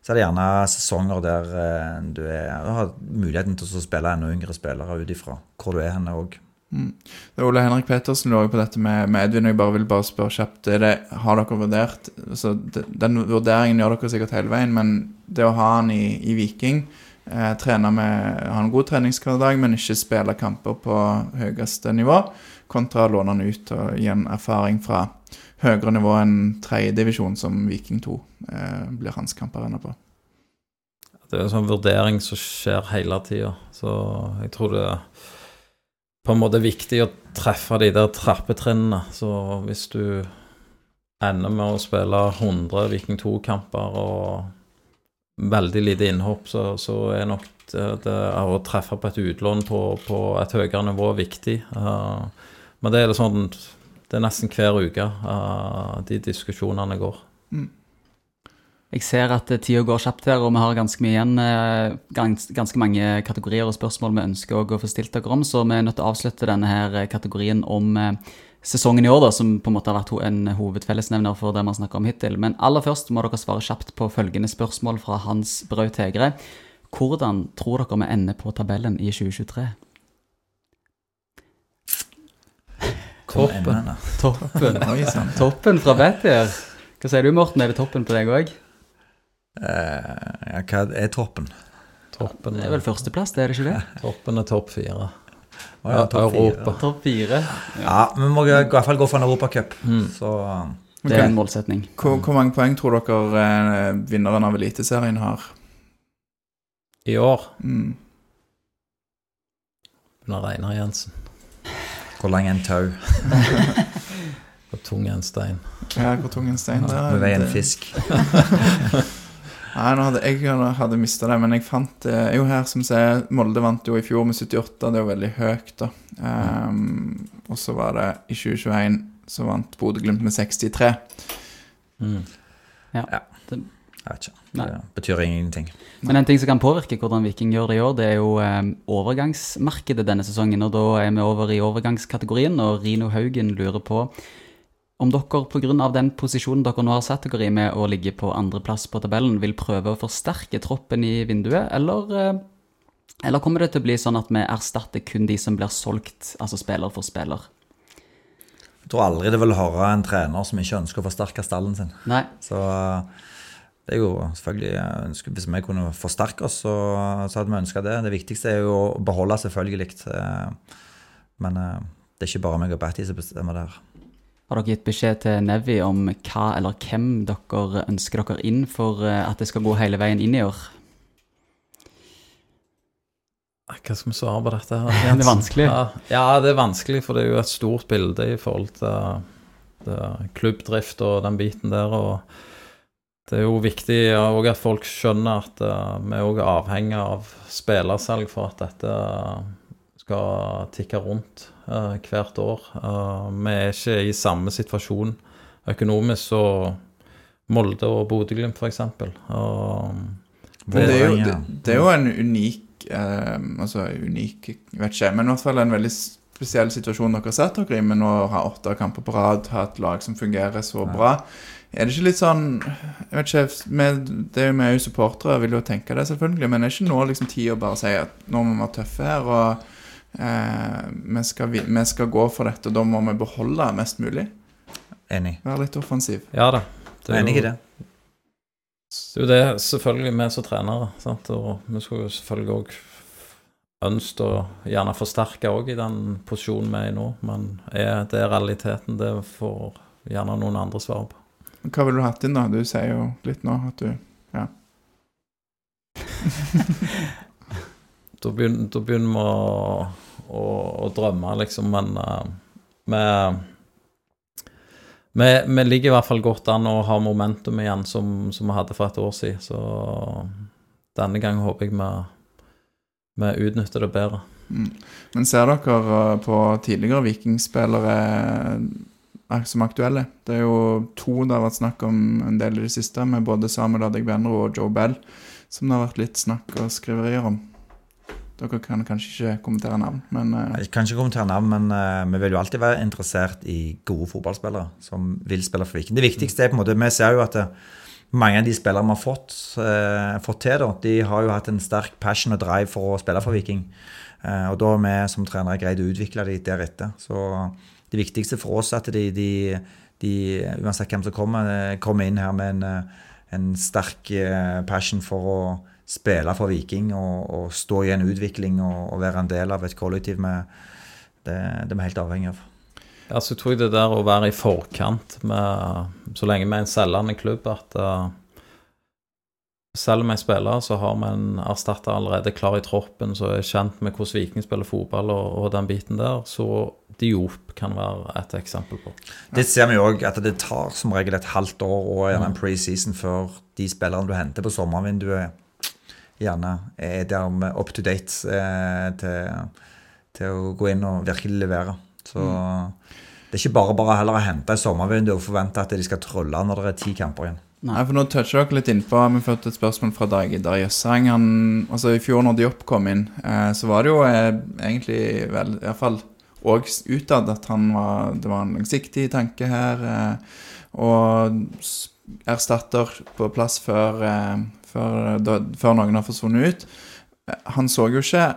så er det gjerne sesonger der eh, du, er, du har muligheten til å spille enda yngre spillere ut ifra hvor du er henne òg. Det er Ole Henrik Petersen lurer på dette med, med Edvin. og Jeg bare vil bare spørre kjapt. Er det, har dere vurdert altså, Den vurderingen gjør dere sikkert hele veien, men det å ha han i, i Viking eh, trene med, Ha en god treningshverdag, men ikke spille kamper på høyeste nivå, kontra å låne han ut og gi en erfaring fra høyere nivå enn tredjedivisjon, som Viking 2 eh, blir hans kamparena på. Det er en sånn vurdering som skjer hele tida, så jeg tror det er på en måte viktig å treffe de der trappetrinnene. Så hvis du ender med å spille 100 Viking 2-kamper og veldig lite innhopp, så, så er nok det, det å treffe på et utlån på, på et høyere nivå viktig. Uh, men det er sånn Det er nesten hver uke uh, de diskusjonene går. Jeg ser at tida går kjapt her, og vi har ganske mye igjen. eh, Gans, ganske mange kategorier og spørsmål vi ønsker å få stilt dere om, så vi er nødt til å avslutte denne her kategorien om sesongen i år, da, som på en måte har vært en hovedfellesnevner for det vi har snakket om hittil. Men aller først må dere svare kjapt på følgende spørsmål fra Hans Braut Tegre. Hvordan tror dere vi ender på tabellen i 2023? Toppen. Toppen. Toppen fra Bettier. Hva sier du, Morten? Er det toppen på deg òg? Uh, ja, hva er toppen? Toppen, Det er vel førsteplass, det er det ikke det? toppen er topp fire. Å ja, topp fire. Europa. Topp fire. Ja, vi må i hvert fall gå for en europacup. Så Det er en målsetning. Hvor, hvor mange poeng tror dere eh, vinneren av Eliteserien har? I år Mm. begynner Reinar Jensen. hvor lang er en tau? hvor tung er en stein. Ja, hvor tung en stein det Hvor veier en fisk? Nei, nå hadde, jeg hadde- mista det, men jeg fant det jo her som sier Molde vant jo i fjor med 78, det er jo veldig høyt, da. Um, og så var det i 2021 så vant Bodø-Glimt med 63. Mm. Jeg vet ikke. Nei. Det betyr ingenting. Men en ting som kan påvirke hvordan Viking gjør det i år, det er jo um, overgangsmarkedet denne sesongen. Og da er vi over i overgangskategorien, og Rino Haugen lurer på om dere pga. den posisjonen dere nå har satt dere i med å ligge på andreplass på tabellen, vil prøve å forsterke troppen i vinduet, eller, eh, eller kommer det til å bli sånn at vi erstatter kun de som blir solgt, altså spiller for spiller? Jeg tror aldri det vil høre en trener som ikke ønsker å forsterke stallen sin. Nei. Så eh, det er jo selvfølgelig ønsker, Hvis vi kunne forsterke oss, så, så hadde vi ønska det. Det viktigste er jo å beholde, selvfølgelig. eh, Men eh, det er ikke bare meg og Batty som bestemmer det her. Har dere gitt beskjed til Nevi om hva eller hvem dere ønsker dere inn for eh, at det skal gå hele veien inn i år? Hva skal vi svare på dette? her? Det er vanskelig. Ja, det er vanskelig, for det er jo et stort bilde i forhold til det, klubbdrift og den biten der. og det er jo viktig at folk skjønner at uh, vi er avhengig av spillersalg for at dette skal tikke rundt uh, hvert år. Uh, vi er ikke i samme situasjon økonomisk som Molde og Bodø-Glimt, f.eks. Uh, Men det er, jo, det, det er jo en unik uh, Altså unik, jeg vet ikke, men i hvert fall en veldig spesiell situasjon dere har sett dere i med nå å ha åtte kamper på rad, ha et lag som fungerer så bra. Er det ikke litt sånn Jeg vet ikke, med, det er jo Vi er jo supportere, vil jo tenke det, selvfølgelig, men er ikke nå liksom tid å bare si at nå må vi være tøffe her, og eh, vi, skal, vi, vi skal gå for dette, og da må vi beholde mest mulig? Enig. Være litt offensiv. ja da. Det er Enig i det. Det er jo det selvfølgelig vi som trenere. Sant? Og vi skulle jo selvfølgelig òg ønsket å gjerne forsterke òg i den posisjonen vi er i nå, men er det realiteten? Det får gjerne noen andre svare på. Hva ville du hatt inn, da? Du sier jo litt nå at du Ja. Da begynner, da begynner vi å, å, å drømme, liksom, men uh, vi, vi ligger i hvert fall godt an og har momentum igjen som, som vi hadde for et år siden, så denne gangen håper jeg vi, vi utnytter det bedre. Mm. Men ser dere uh, på tidligere vikingspillere uh, som aktuelle? Det er jo to det har vært snakk om en del i det siste, med både Samuel Adegbenro og Joe Bell, som det har vært litt snakk og skriverier om. Dere kan kanskje ikke kommentere navn, men uh, Jeg kan ikke kommentere navn, men uh, vi vil jo alltid være interessert i gode fotballspillere som vil spille for Viking. Det viktigste er på en måte, Vi ser jo at eh, mange av de spillerne vi har fått, uh, fått til, da, de har jo hatt en sterk passion og drive for å spille for Viking. Og da har vi som trenere greid å utvikle de deretter. Så det viktigste for oss er at de, de, de uansett hvem som kommer, kommer inn her med en, en sterk passion for å spille for Viking og, og stå i en utvikling og, og være en del av et kollektiv med det, det er vi helt avhengig av. Ja, så tror jeg det der å være i forkant med Så lenge vi er en selgende klubb, at uh, selv om jeg spiller, så har vi en erstatter allerede klar i troppen, som er kjent med hvordan Viking spiller fotball og, og den biten der. Så Diop kan være et eksempel på. Det ser vi òg, at det tar som regel et halvt år og en preseason før de spillerne du henter på sommervinduet, gjerne er der med up to date eh, til, til å gå inn og virkelig levere. Så det er ikke bare bare heller å hente i sommervinduet og forvente at de skal trolle når det er ti kamper igjen. Nei, for Nå toucher dere litt innpå Vi har fått et spørsmål fra Dag Idar Jøssang. Altså I fjor når de oppkom inn, eh, så var det jo eh, egentlig vel, i hvert fall og utad at han var, det var en langsiktig tanke her. Eh, og erstatter på plass før, eh, før, da, før noen har forsvunnet ut. Eh, Han så jo ikke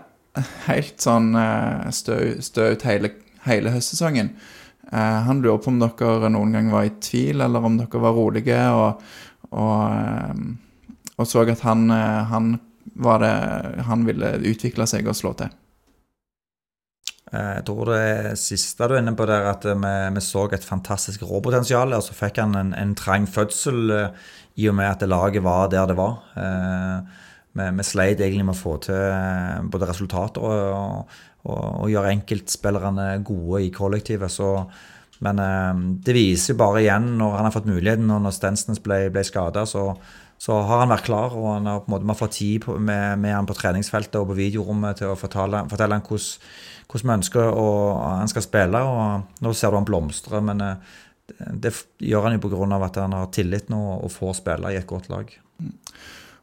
helt sånn eh, stø, stø ut hele, hele høstsesongen. Eh, han lurer på om dere noen gang var i tvil, eller om dere var rolige og, og, eh, og så at han, eh, han, det, han ville utvikle seg og slå til. Eh, Jeg tror det siste du er inne på der, at vi, vi så et fantastisk råpotensial, og så fikk han en, en trang fødsel eh, i og med at laget var der det var. Eh, Vi, vi sleit egentlig med å få til eh, både resultater og, og, og gjøre enkeltspillerne gode i kollektivet. Så, men eh, det viser jo bare igjen, når han har fått muligheten, og når Stensnes ble, ble skada, så, så har han vært klar, og han har på en måte, har fått tid på, med, med han på treningsfeltet og på videorommet til å fortelle, fortelle han hvordan, vi ønsker å, han skal spille. og Nå ser du han blomstre, men det gjør han jo pga. at han har tillit nå og får spille i et godt lag.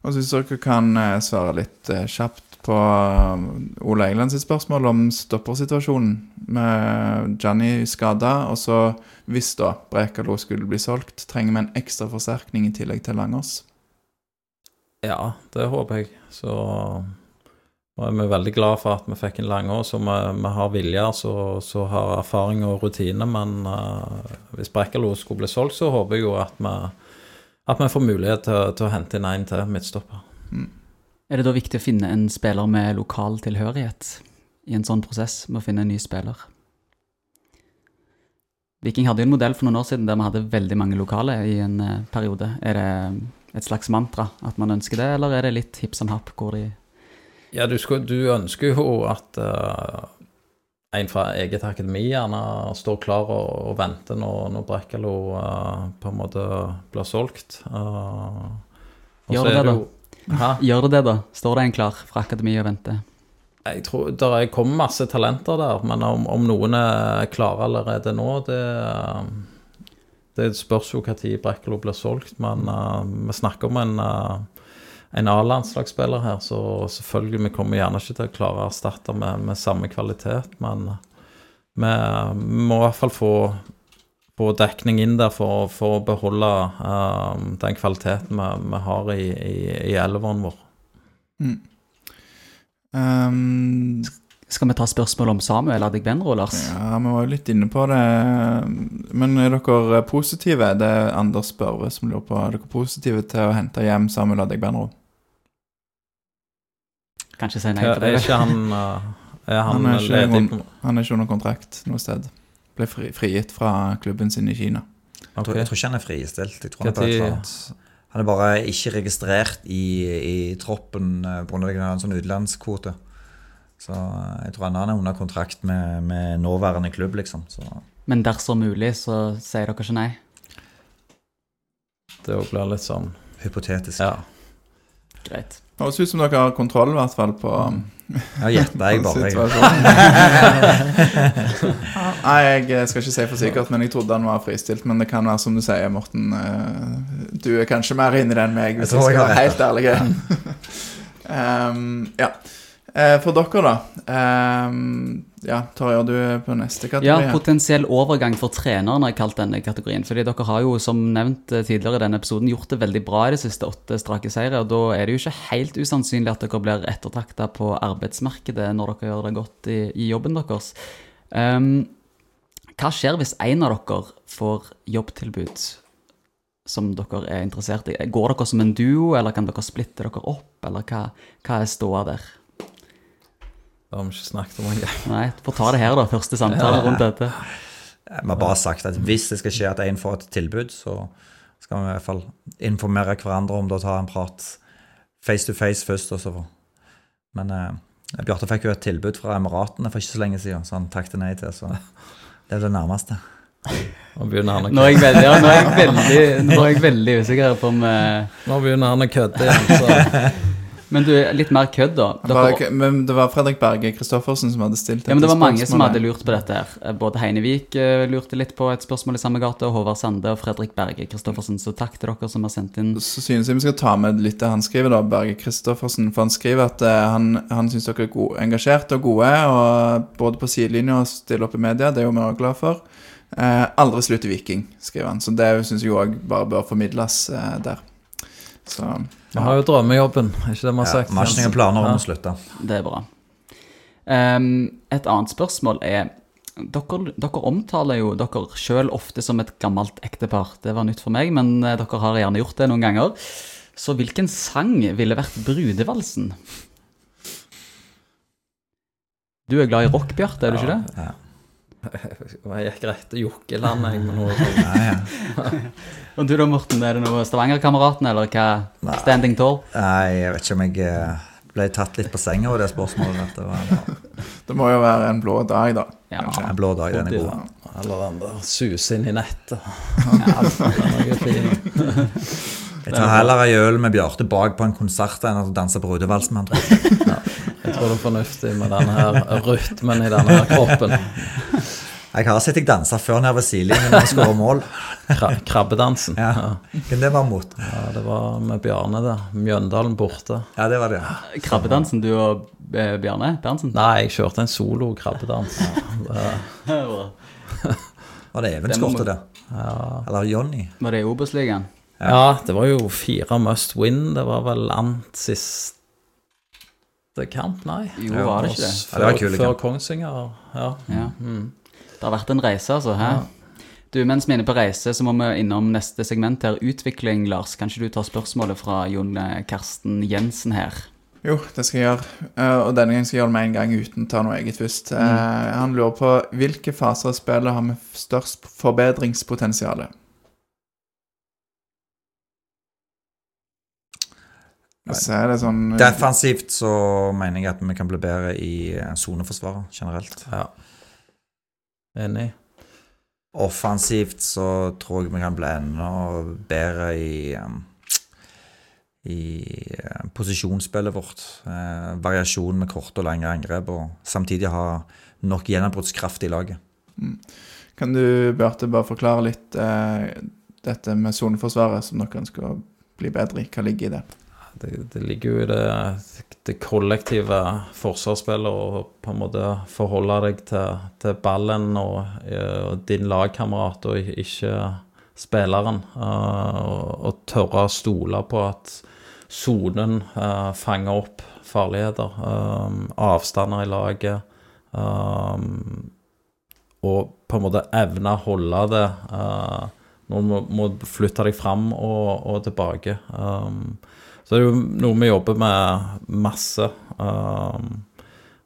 Og hvis dere kan eh, svare litt eh, kjapt på eh, Ole Eiland sitt spørsmål om stoppersituasjonen med Gianni skada, og så hvis da Brekalo skulle bli solgt, trenger vi en ekstra forsterkning i tillegg til Langås. Ja, det håper jeg. Så og vi er veldig glad for at vi fikk en Langås, og vi, vi har vilje, så, så har erfaring og rutine. Men uh, hvis Brekkalo skulle bli solgt, så håper jeg jo at vi, at vi får mulighet til, til å hente inn en til midtstopper. Er det da viktig å finne en spiller med lokal tilhørighet i en sånn prosess med å finne en ny spiller? Viking hadde jo en modell for noen år siden der vi hadde veldig mange lokale i en eh, periode. Er det et slags mantra at man ønsker det, eller er det litt hipp som happ hvor de Ja, du, skal, du ønsker jo at uh, en fra eget akademi gjerne står klar og, og venter når, når Brekkalo uh, på en måte blir solgt. Uh, Gjør det det, da? Hæ? Gjør det det, da? Står det en klar fra akademiet og venter? Jeg tror Det er kommet masse talenter der, men om, om noen er klare allerede nå, det, det spørs jo når Brekkelo blir solgt. Men uh, vi snakker om en, eh, en A-landslagsspiller her, så selvfølgelig vi kommer gjerne ikke til å klare å erstatte med, med samme kvalitet, men vi, vi må i hvert fall få, få dekning inn der for, for å beholde eh, den kvaliteten vi, vi har i, i, i elveren vår. Um, Skal vi ta spørsmål om Samuel Adegbenro, Lars? ja, vi var jo litt inne på det. Men er dere positive? Det er Anders Børve som lurer på. Er dere positive til å hente hjem Samuel Adegbenro? Kanskje si nei til det. Er ikke han, eh, er han, Han er ikke under, Han er ikke under kontrakt noe sted. Ble fri, frigitt fra klubben sin i Kina. Jeg tror, jeg tror ikke han er fristilt. Jeg tror han, er annet- han er bare ikke registrert i, i troppen eh, pga. en sånn utenlandskvote. Så eh, jeg tror han er under kontrakt med, med nåværende klubb, liksom. Så Men dersom mulig, så sier dere ikke nei? Det blir litt sånn hypotetisk. Ja. Greit. Høres ut som dere har kontroll, i hvert fall, på Ja, gjetter jeg bare. Nei, jeg skal ikke si for sikkert, men jeg trodde han var fristilt. Men det kan være som du sier, Morten. eh, Du er kanskje mer inni det enn meg, hvis Jeg jeg skal være helt ærlig. um, ja. Eh, For dere, da. Um, ja, Torjer, du er på neste kategori. Ja, potensiell overgang for treneren har jeg kalt denne kategorien. Fordi dere har jo, som nevnt eh, tidligere i denne episoden, gjort det veldig bra i de siste åtte strake seire. Og da er det jo ikke helt usannsynlig at dere blir ettertrakta på arbeidsmarkedet når dere gjør det godt i, i jobben deres. Um, hva skjer hvis en av dere får jobbtilbud som dere er interessert i? Går dere som en duo, eller kan dere splitte dere opp, eller hva, hva er ståa der? Det har vi ikke snakket om engang. Nei, få ta det her, da. Første samtale rundt dette. Vi har bare sagt at hvis det skal skje at én får et tilbud, så skal vi i hvert fall informere hverandre om det og ta en prat face to face først. Og så. Men eh, Bjarte fikk jo et tilbud fra Emiratene for ikke så lenge siden, så han takket nei til. Så det er det nærmeste. Nå begynner han å Nå er jeg veldig, ja, nå er jeg veldig, nå er jeg veldig usikker på om eh, Nå begynner han å kødde igjen. Så. Men du, litt mer kødd, da. Bare, var, men det var Fredrik Berge Kristoffersen som hadde stilt ja, men det var mange som hadde lurt på dette her. Eh, Både Heinevik eh, lurte litt på et spørsmål i samme gate, og Håvard Sande og Fredrik Berge Kristoffersen. Så takk til dere som har sendt inn Så synes jeg vi skal ta med litt det han skriver, da, Berge Kristoffersen. For han skriver at uh, han, han syns dere er gode, engasjerte og gode, og både på sidelinja og stille opp i media. Det er jo vi også glad for. Uh, aldri slutt i Viking, skriver han. Så det syns jeg òg bare bør formidles uh, der. Så Vi har jo drømmejobben, ikke det vi har Ja, sagt? Vi har ikke noen planer om å slutte. Det er bra. Um, et annet spørsmål er dere, dere omtaler jo dere sjøl ofte som et gammelt ektepar. Det var nytt for meg, men eh, dere har gjerne gjort det noen ganger. Så hvilken sang ville vært brudevalsen? Du er glad i rock, Bjarte, er du ikke det? Ja. Jeg gikk rett til Jokkeland, jeg, med noe sånt. Nei, ja. Og du da, Morten, er det noe Stavanger-kameraten, eller hva? Nei. Standing tall? Nei, jeg vet ikke om jeg eh, ble tatt litt på senga av det spørsmålet. Det var det må jo være en blå dag, da. Ja. en blå dag, den er god. Eller den der suse inn i nettet. Den er fin. Jeg tar heller ei øl med Bjarte bak på en konsert enn å danse brudevals med han. Tror jeg. Jeg tror det er fornuftig med denne her rytmen i denne her kroppen. Jeg har sett deg danse før nede ved sidelinjen når du skårer mål. Kra krabbedansen. Ja. ja. det var mot? Ja, det var med Bjarne der. Mjøndalen borte. Ja, det var det. Krabbedansen, du og eh, Bjarne Berntsen? Nei, jeg kjørte en solo krabbedans. Det, Var det Even skårte det? ja. Eller Jonny? Var det i Obos-ligaen? ja, det var jo fire must win. Det var vel ant siste kamp, nei. Jo, Ja, var det ikke det? Ja, det var Før, før. Kongsvinger. Ja. Ja. Mm. Det har vært en reise, altså. Hæ? Du, Mens vi er inne på reise, så må vi innom neste segment her. Utvikling, Lars. Kan ikke du ta spørsmålet fra Jon eh, Karsten Jensen her? Jo, det skal jeg gjøre. Eh, og denne gangen skal jeg gjøre det med en gang uten å ta noe eget først. Mm. han lurer på hvilke faser av spillet har med størst forbedringspotensial? Og så er det sånn Defensivt så mener jeg at vi kan bli bedre i eh, soneforsvaret generelt. Ja. Enig. Offensivt så tror jeg vi kan bli enda bedre i um, i eh, posisjonsspillet vårt. Eh, variasjon med korte og lengre angrep, og samtidig ha nok gjennombruddskraft i laget. Kan du, Bjarte, bare forklare litt eh, dette med soneforsvaret som dere ønsker å bli bedre i? Hva ligger i det? Det, det ligger jo i det, det kollektive forsvarsspillet å på en måte forholde deg til, til ballen og, eh, og din lagkamerat, og ikke spilleren. eh, og, og tørre å stole på at sonen eh, fanger opp farligheter. avstander i laget. og på en måte evne å holde det når du må, må flytte deg fram og, og tilbake. Um, så det er jo noe vi jobber med masse, um,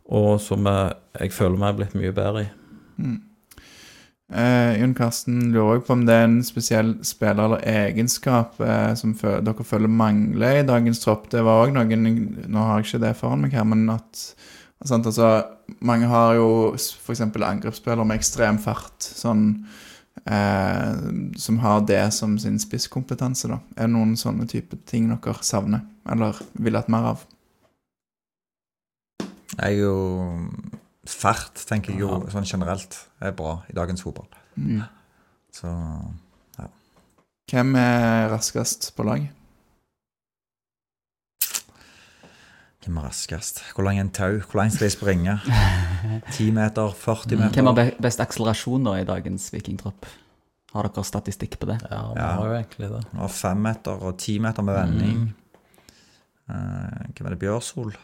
og som jeg, jeg føler meg er blitt mye bedre i. Eh, Jon Karsten lurer også på om det er en spesiell spiller eller egenskap eh, som dere føler mangler i dagens tropp. Det var òg noen Nå har jeg ikke det foran meg her, men at sant, altså, Mange har jo f.eks. angrepsspillere med ekstrem fart, sånn Som har det som sin spisskompetanse, da. Er det noen sånne type ting dere savner, eller vil hatt mer av? Jeg er jo Fart, tenker jeg jo sånn generelt er bra i dagens fotball. Mm. Så Hvem er raskest på laget? Hvem er raskest? Hvor lang er en tau? Hvor langt skal jeg springe? 10 meter? 40 meter? Hvem har best akselerasjon da i dagens vikingtropp? Har dere statistikk på det? Ja, vi Ja. har jo egentlig det. Og 5 meter og 10 meter med vending. Eh, hvem er det? Bjørsol?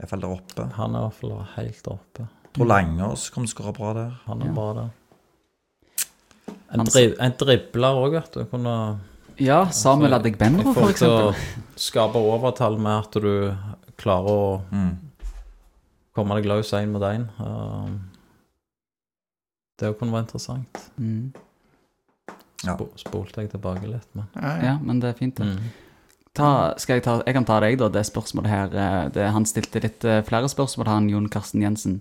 Iallfall der oppe. Han er i hvert fall helt oppe. Tror Langås kommer til å skåre bra der. Han er Ja. bra der. En, Hans... dri en dribler òg, vet du. Kunne Ja, Samuel Altså, Adegbenro, I for forhold til å eksempel. skape overtall med at du klarer å Mm. komme deg løs én mot én. Um, det kunne være interessant. Mm. Ja. Spolte jeg tilbake litt, men Ja, ja. Ja, men det er fint, det. mm. Ta, skal jeg, ta, jeg kan ta deg, da, det spørsmålet her. eh, Det, han stilte litt eh, flere spørsmål, han Jon Karsten Jensen.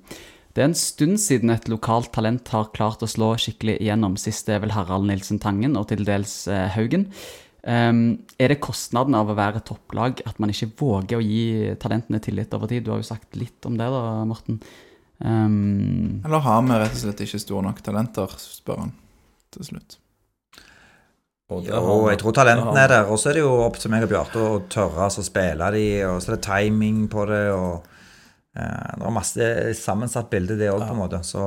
Det er en stund siden et lokalt talent har klart å slå skikkelig igjennom. Sist er vel Harald Nilsen Tangen og til dels eh, Haugen. Um, er det kostnaden av å være topplag at man ikke våger å gi talentene tillit over tid? Du har jo sagt litt om det, da, Morten. Um, Eller har vi rett og slett ikke store nok talenter, spør han til slutt. Og det jeg tror talentene er der. Og så er det jo opp til meg og Bjarte å tørre altså, å spille de, og så er det timing på det, og uh, Det er masse sammensatt bilde, det òg, på en måte. Så,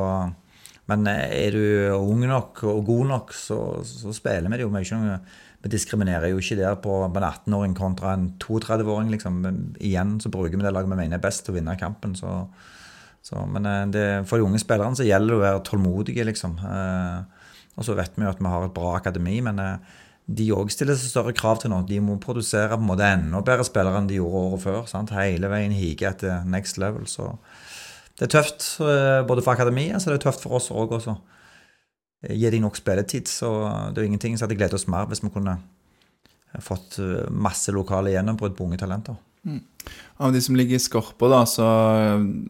men eh, er du ung nok og god nok, så, så spiller vi det jo. Vi, er ikke noe, vi diskriminerer jo ikke der på, en 18-åring kontra en 32-åring, liksom. Igjen så bruker vi det laget vi mener er best til å vinne kampen. Så, så, men eh, det, for de unge spillerne så gjelder det å være tålmodige, liksom. Eh, og så vet vi jo at vi har et bra akademi, men eh, de òg stiller seg større krav til nå. De må produsere på en måte enda bedre spillere enn de gjorde året før. Sant? Hele veien hige etter next level. Så det er tøft både for akademiet, så det er tøft for oss òg også. Eh, Gi dem nok spilletid, så det er jo ingenting som hadde gledet oss mer hvis vi kunne fått eh, masse lokale gjennombrudd på unge talenter. Av de som ligger i skorpa, da, så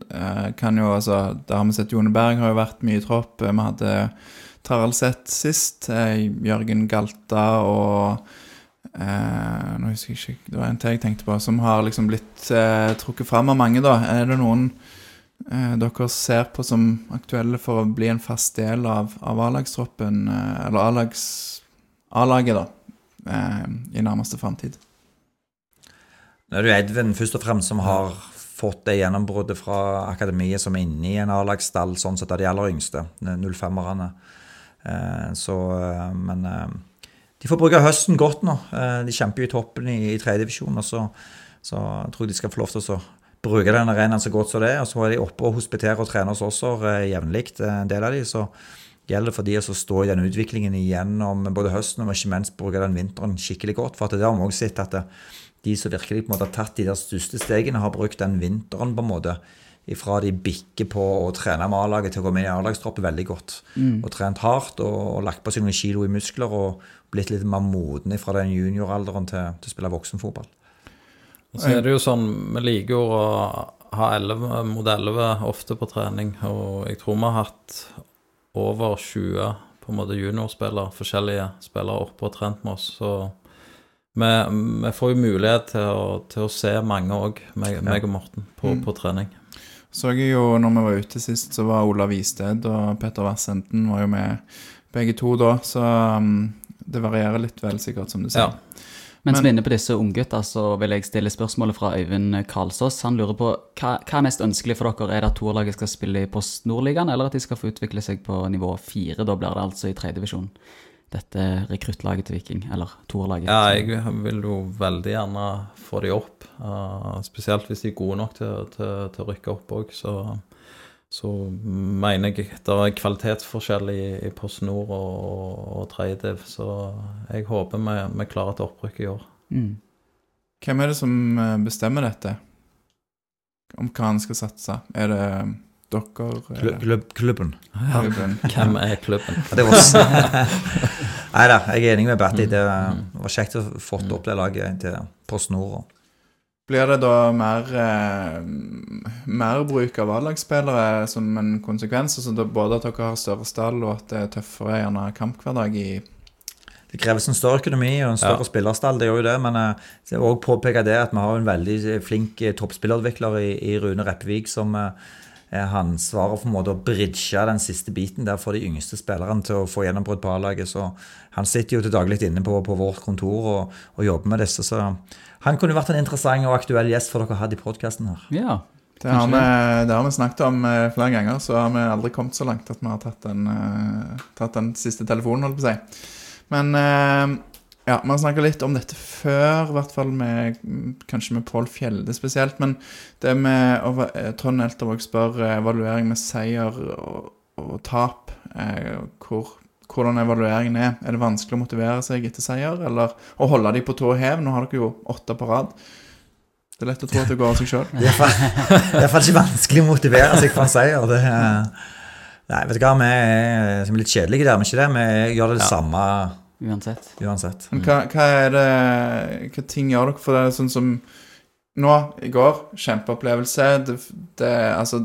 eh, kan jo altså Der har vi sett Jone Berg har jo vært mye i tropp. Eh, Vi hadde Taraldseth sist. Eh, Jørgen Galta og eh, Nå husker jeg ikke Det var en til jeg tenkte på, som har liksom blitt eh, trukket fram av mange, da. Er det noen eh, dere ser på som aktuelle for å bli en fast del av, av A-lagstroppen, eh, eller A-laget, da, eh, i nærmeste framtid? Nå er det jo Edvin først og fremst som har fått det gjennombruddet fra akademiet som er inne i en A-lagsstall, sånn sett av de aller yngste, 05-erne. Eh, Så, eh, men eh, de får bruke høsten godt nå. Eh, De kjemper jo i toppen i, i tredjedivisjon, og så, så jeg tror jeg de skal få lov til å bruke den arenaen så godt som det er. Og så er de oppe og hospiterer og trener hos oss eh, jevnlig, eh, en del av de, så gjelder det for de å stå i den utviklingen igjennom både høsten og ikke minst bruke den vinteren skikkelig godt. For at det har vi også sett at det, de som virkelig på en måte har tatt de der største stegene, har brukt den vinteren på en måte ifra de bikker på å trene med A-laget til å gå med i A-lagstroppen veldig godt. Og trent hardt og, og lagt på seg noen kilo i muskler og blitt litt mer moden fra den junioralderen til, til å spille voksenfotball. Så er det jo sånn, vi liker jo å ha 11 mot 11 ofte på trening, og jeg tror vi har hatt over 20 på en måte juniorspillere, forskjellige spillere oppe og trent med oss, så vi, vi får jo mulighet til å, til å se mange òg, meg, meg og Morten, på, på trening. Så jeg jo, når vi var ute sist, så var Olav Isted og Petter Vassenden var jo med begge to da, så um, det varierer litt vel sikkert, som du sier. Ja. Mens Men- vi er inne på disse unggutta, så vil jeg stille spørsmålet fra Øyvind Karlsås. Han lurer på hva, hva er mest ønskelig for dere? Er det at toerlaget skal spille i Post Nordligaen, eller at de skal få utvikle seg på nivå fire? Da blir det altså i tredjedivisjon. Dette rekruttlaget til Viking, eller toerlaget. Ja, jeg vil jo veldig gjerne få de opp. Uh, spesielt hvis de er gode nok til, til, til å rykke opp òg. Så, så mener jeg det er kvalitetsforskjell i, i Post Nord og, og tredjediv. Så jeg håper vi, vi klarer et opprykk i år. Mm. Hvem er det som eh, bestemmer dette? Om hva han skal satse? Er det dere? Er Klubb, det klubb, klubben. klubben? Hvem er klubben? Det var. Nei da, jeg er enig med Batty. Det var kjekt å få opp det laget til Post Nord. Blir det da mer, eh, mer bruk av A-lagsspillere som en konsekvens? Altså både at dere har større stall, og at det er tøffere gjerne kamphverdag i Det kreves en større økonomi og en større Ja. spillerstall, det gjør jo det. Men eh, jeg vil også påpeke det at vi har en veldig flink eh, toppspillerutvikler i, i Rune Reppevik som eh, er han svarer for en måte å bridge den siste biten der for de yngste spillerne til å få gjennombrudd på A-laget. Så han sitter jo til daglig inne på, på vårt kontor og, og jobber med disse. Så han kunne vært en interessant og aktuell gjest for dere å ha i podkasten her. Ja. Det har, vi, det har vi snakket om eh, flere ganger, så har vi aldri kommet så langt at vi har tatt den, eh, tatt den siste telefonen, holdt på å si. Men eh, ja, vi har snakket litt om dette før, i hvert fall med, kanskje med Pål Fjelde spesielt. Men det med Trond Eltervåg spør evaluering med seier og, og tap. Eh, hvor, hvordan evalueringen er. Er det vanskelig å motivere seg etter seier, eller å holde dem på tå hev? Nå har dere jo åtte på rad. Det er lett å tro at det går av seg sjøl. Det er fa- iallfall ikke vanskelig å motivere seg for en seier. Det er, nei, vet du hva, vi er er litt kjedelige der, men ikke det. Vi gjør det samme Uansett. uansett. Men hva, hva er det Hva ting gjør dere for det? Sånn som nå, i går, kjempeopplevelse. Det, det altså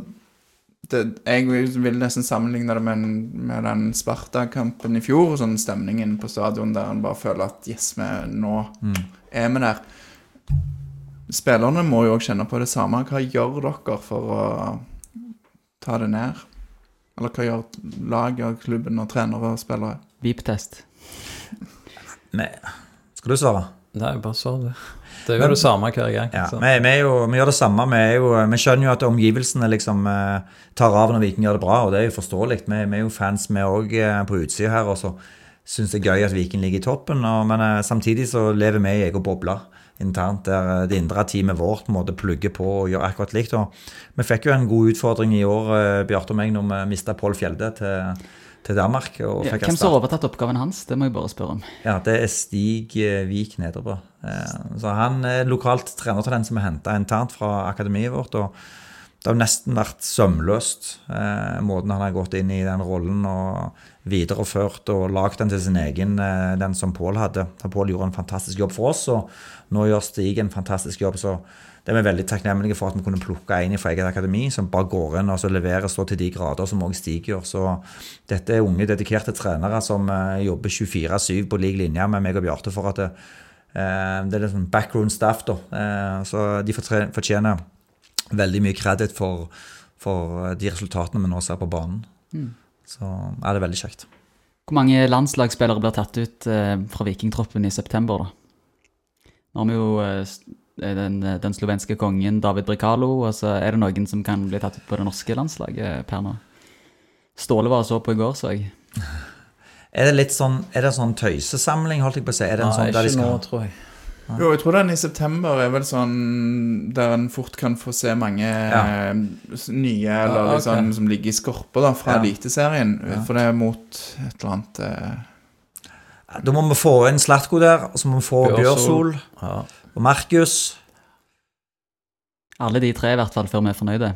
det, Jeg vil- nesten sammenligne det med, med den Sparta-kampen i fjor. Sånn stemningen på stadion der en bare føler at yes, vi, nå er vi der. Spillerne må jo òg kjenne på det samme. Hva gjør dere for å ta det ned? Eller hva gjør laget, klubben og trenere og spillere? Beep-test. Skal du svare? Nei, bare svar, det. Det gjør men, det samme hver gang. Ja, vi, vi, jo, vi gjør det samme. Vi, jo, vi skjønner jo at omgivelsene liksom eh, tar av når Viking gjør det bra, og det er jo forståelig. Vi, er jo fans, vi òg, på utsida her, og så syns det er gøy at Viking ligger i toppen. Og, men eh, samtidig så lever vi i egen boble internt, der eh, det indre teamet vårt måtte plugge på og gjøre akkurat likt. Og vi fikk jo en god utfordring i år, eh, Bjarte og meg, når vi mista Pål Fjelde til, til Danmark. Og fikk hvem som har overtatt oppgaven hans? Det må jeg bare spørre om. ja, det er Stig eh, Vik Nederbø. Eh, Så han er lokalt trenertalent som er henta internt fra akademiet vårt. og det har nesten vært sømløst, eh, måten han har gått inn i den rollen og videreført og lagd den til sin egen, den som Pål hadde. Pål gjorde en fantastisk jobb for oss, og nå gjør Stig en fantastisk jobb. Så det er vi veldig takknemlige for at vi kunne plukke en fra eget akademi som bare går inn og så leverer så til de grader som også stiger. Så dette er unge, dedikerte trenere som eh, jobber 24-7 på lik linje med meg og Bjarte for at det, eh, det er litt sånn backroom staff, da. Eh, så de fortjener veldig mye kreditt for, for de resultatene vi nå ser på banen. Så er det veldig kjekt. Hvor mange landslagsspillere blir tatt ut eh, fra vikingtroppen i september, da? Nå har vi jo eh, eh, den, den slovenske kongen David Bricalo, og så er det noen som kan bli tatt ut på det norske landslaget per nå. Ståle var og så på i går, så jeg. Er det litt sånn, er det sånn tøysesamling, holdt jeg på å si? Er det en Nei, sånn der de ikke nå, tror jeg. Jo, jeg tror den i september er vel sånn der en fort kan få se mange Ja. eh, nye eller Ja, okay. liksom, som ligger i skorpa da, fra Ja. Eliteserien. For det er mot et eller annet eh, Da må vi få inn Slatko der, og så må vi få Bjørsol. Bjørsol. Ja. Og Markus Alle de tre, i hvert fall, før vi er fornøyde.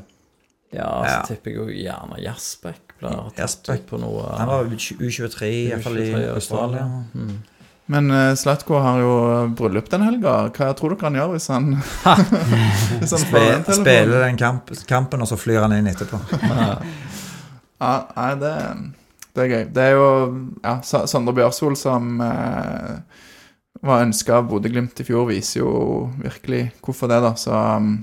Ja, så Ja. tipper jeg jo gjerne Jasbekk blir tatt ut på noe Han var U23, iallfall i U23 Australia. Mm. Men uh, Slatko har jo bryllup den helga. Hva tror dere han gjør hvis han Hvis han telefonen? spiller den kamp, kampen, og så flyr han inn etterpå. Ja, nei, det, det er gøy. Det er jo ja, Sondre Bjørsvold som eh, var ønska av Bodø-Glimt i fjor, viser jo virkelig hvorfor det, da. Så, um,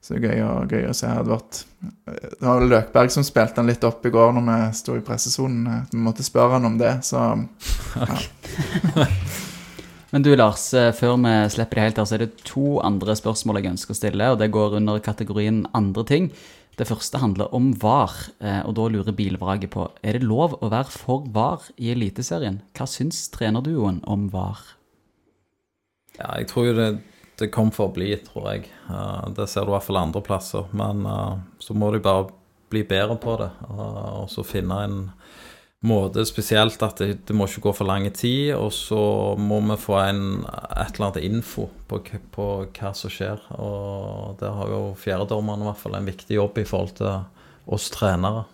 så det er gøy, å- gøy å se. Edvard. Det var Løkberg som spilte han litt opp i går når vi sto i pressesonen. Vi måtte spørre han om det, så Men du Lars, eh, før vi slipper det helt her, så er det to andre spørsmål jeg ønsker å stille, og det går under kategorien andre ting. Det første handler om VAR, eh, og da lurer bilvraget på er det lov å være for VAR i Eliteserien. Hva syns trenerduoen om VAR? Ja, jeg tror jo det, det kom for å bli, tror jeg. Uh, det ser du i hvert fall andre plasser. Men uh, så må du bare bli bedre på det, uh, og så finne en måte spesielt at det, det må ikke gå for lang tid, og så må vi få en, et eller annet info på, på hva som skjer. Og der har jo fjerdedommerne i hvert fall en viktig jobb i forhold til oss trenere.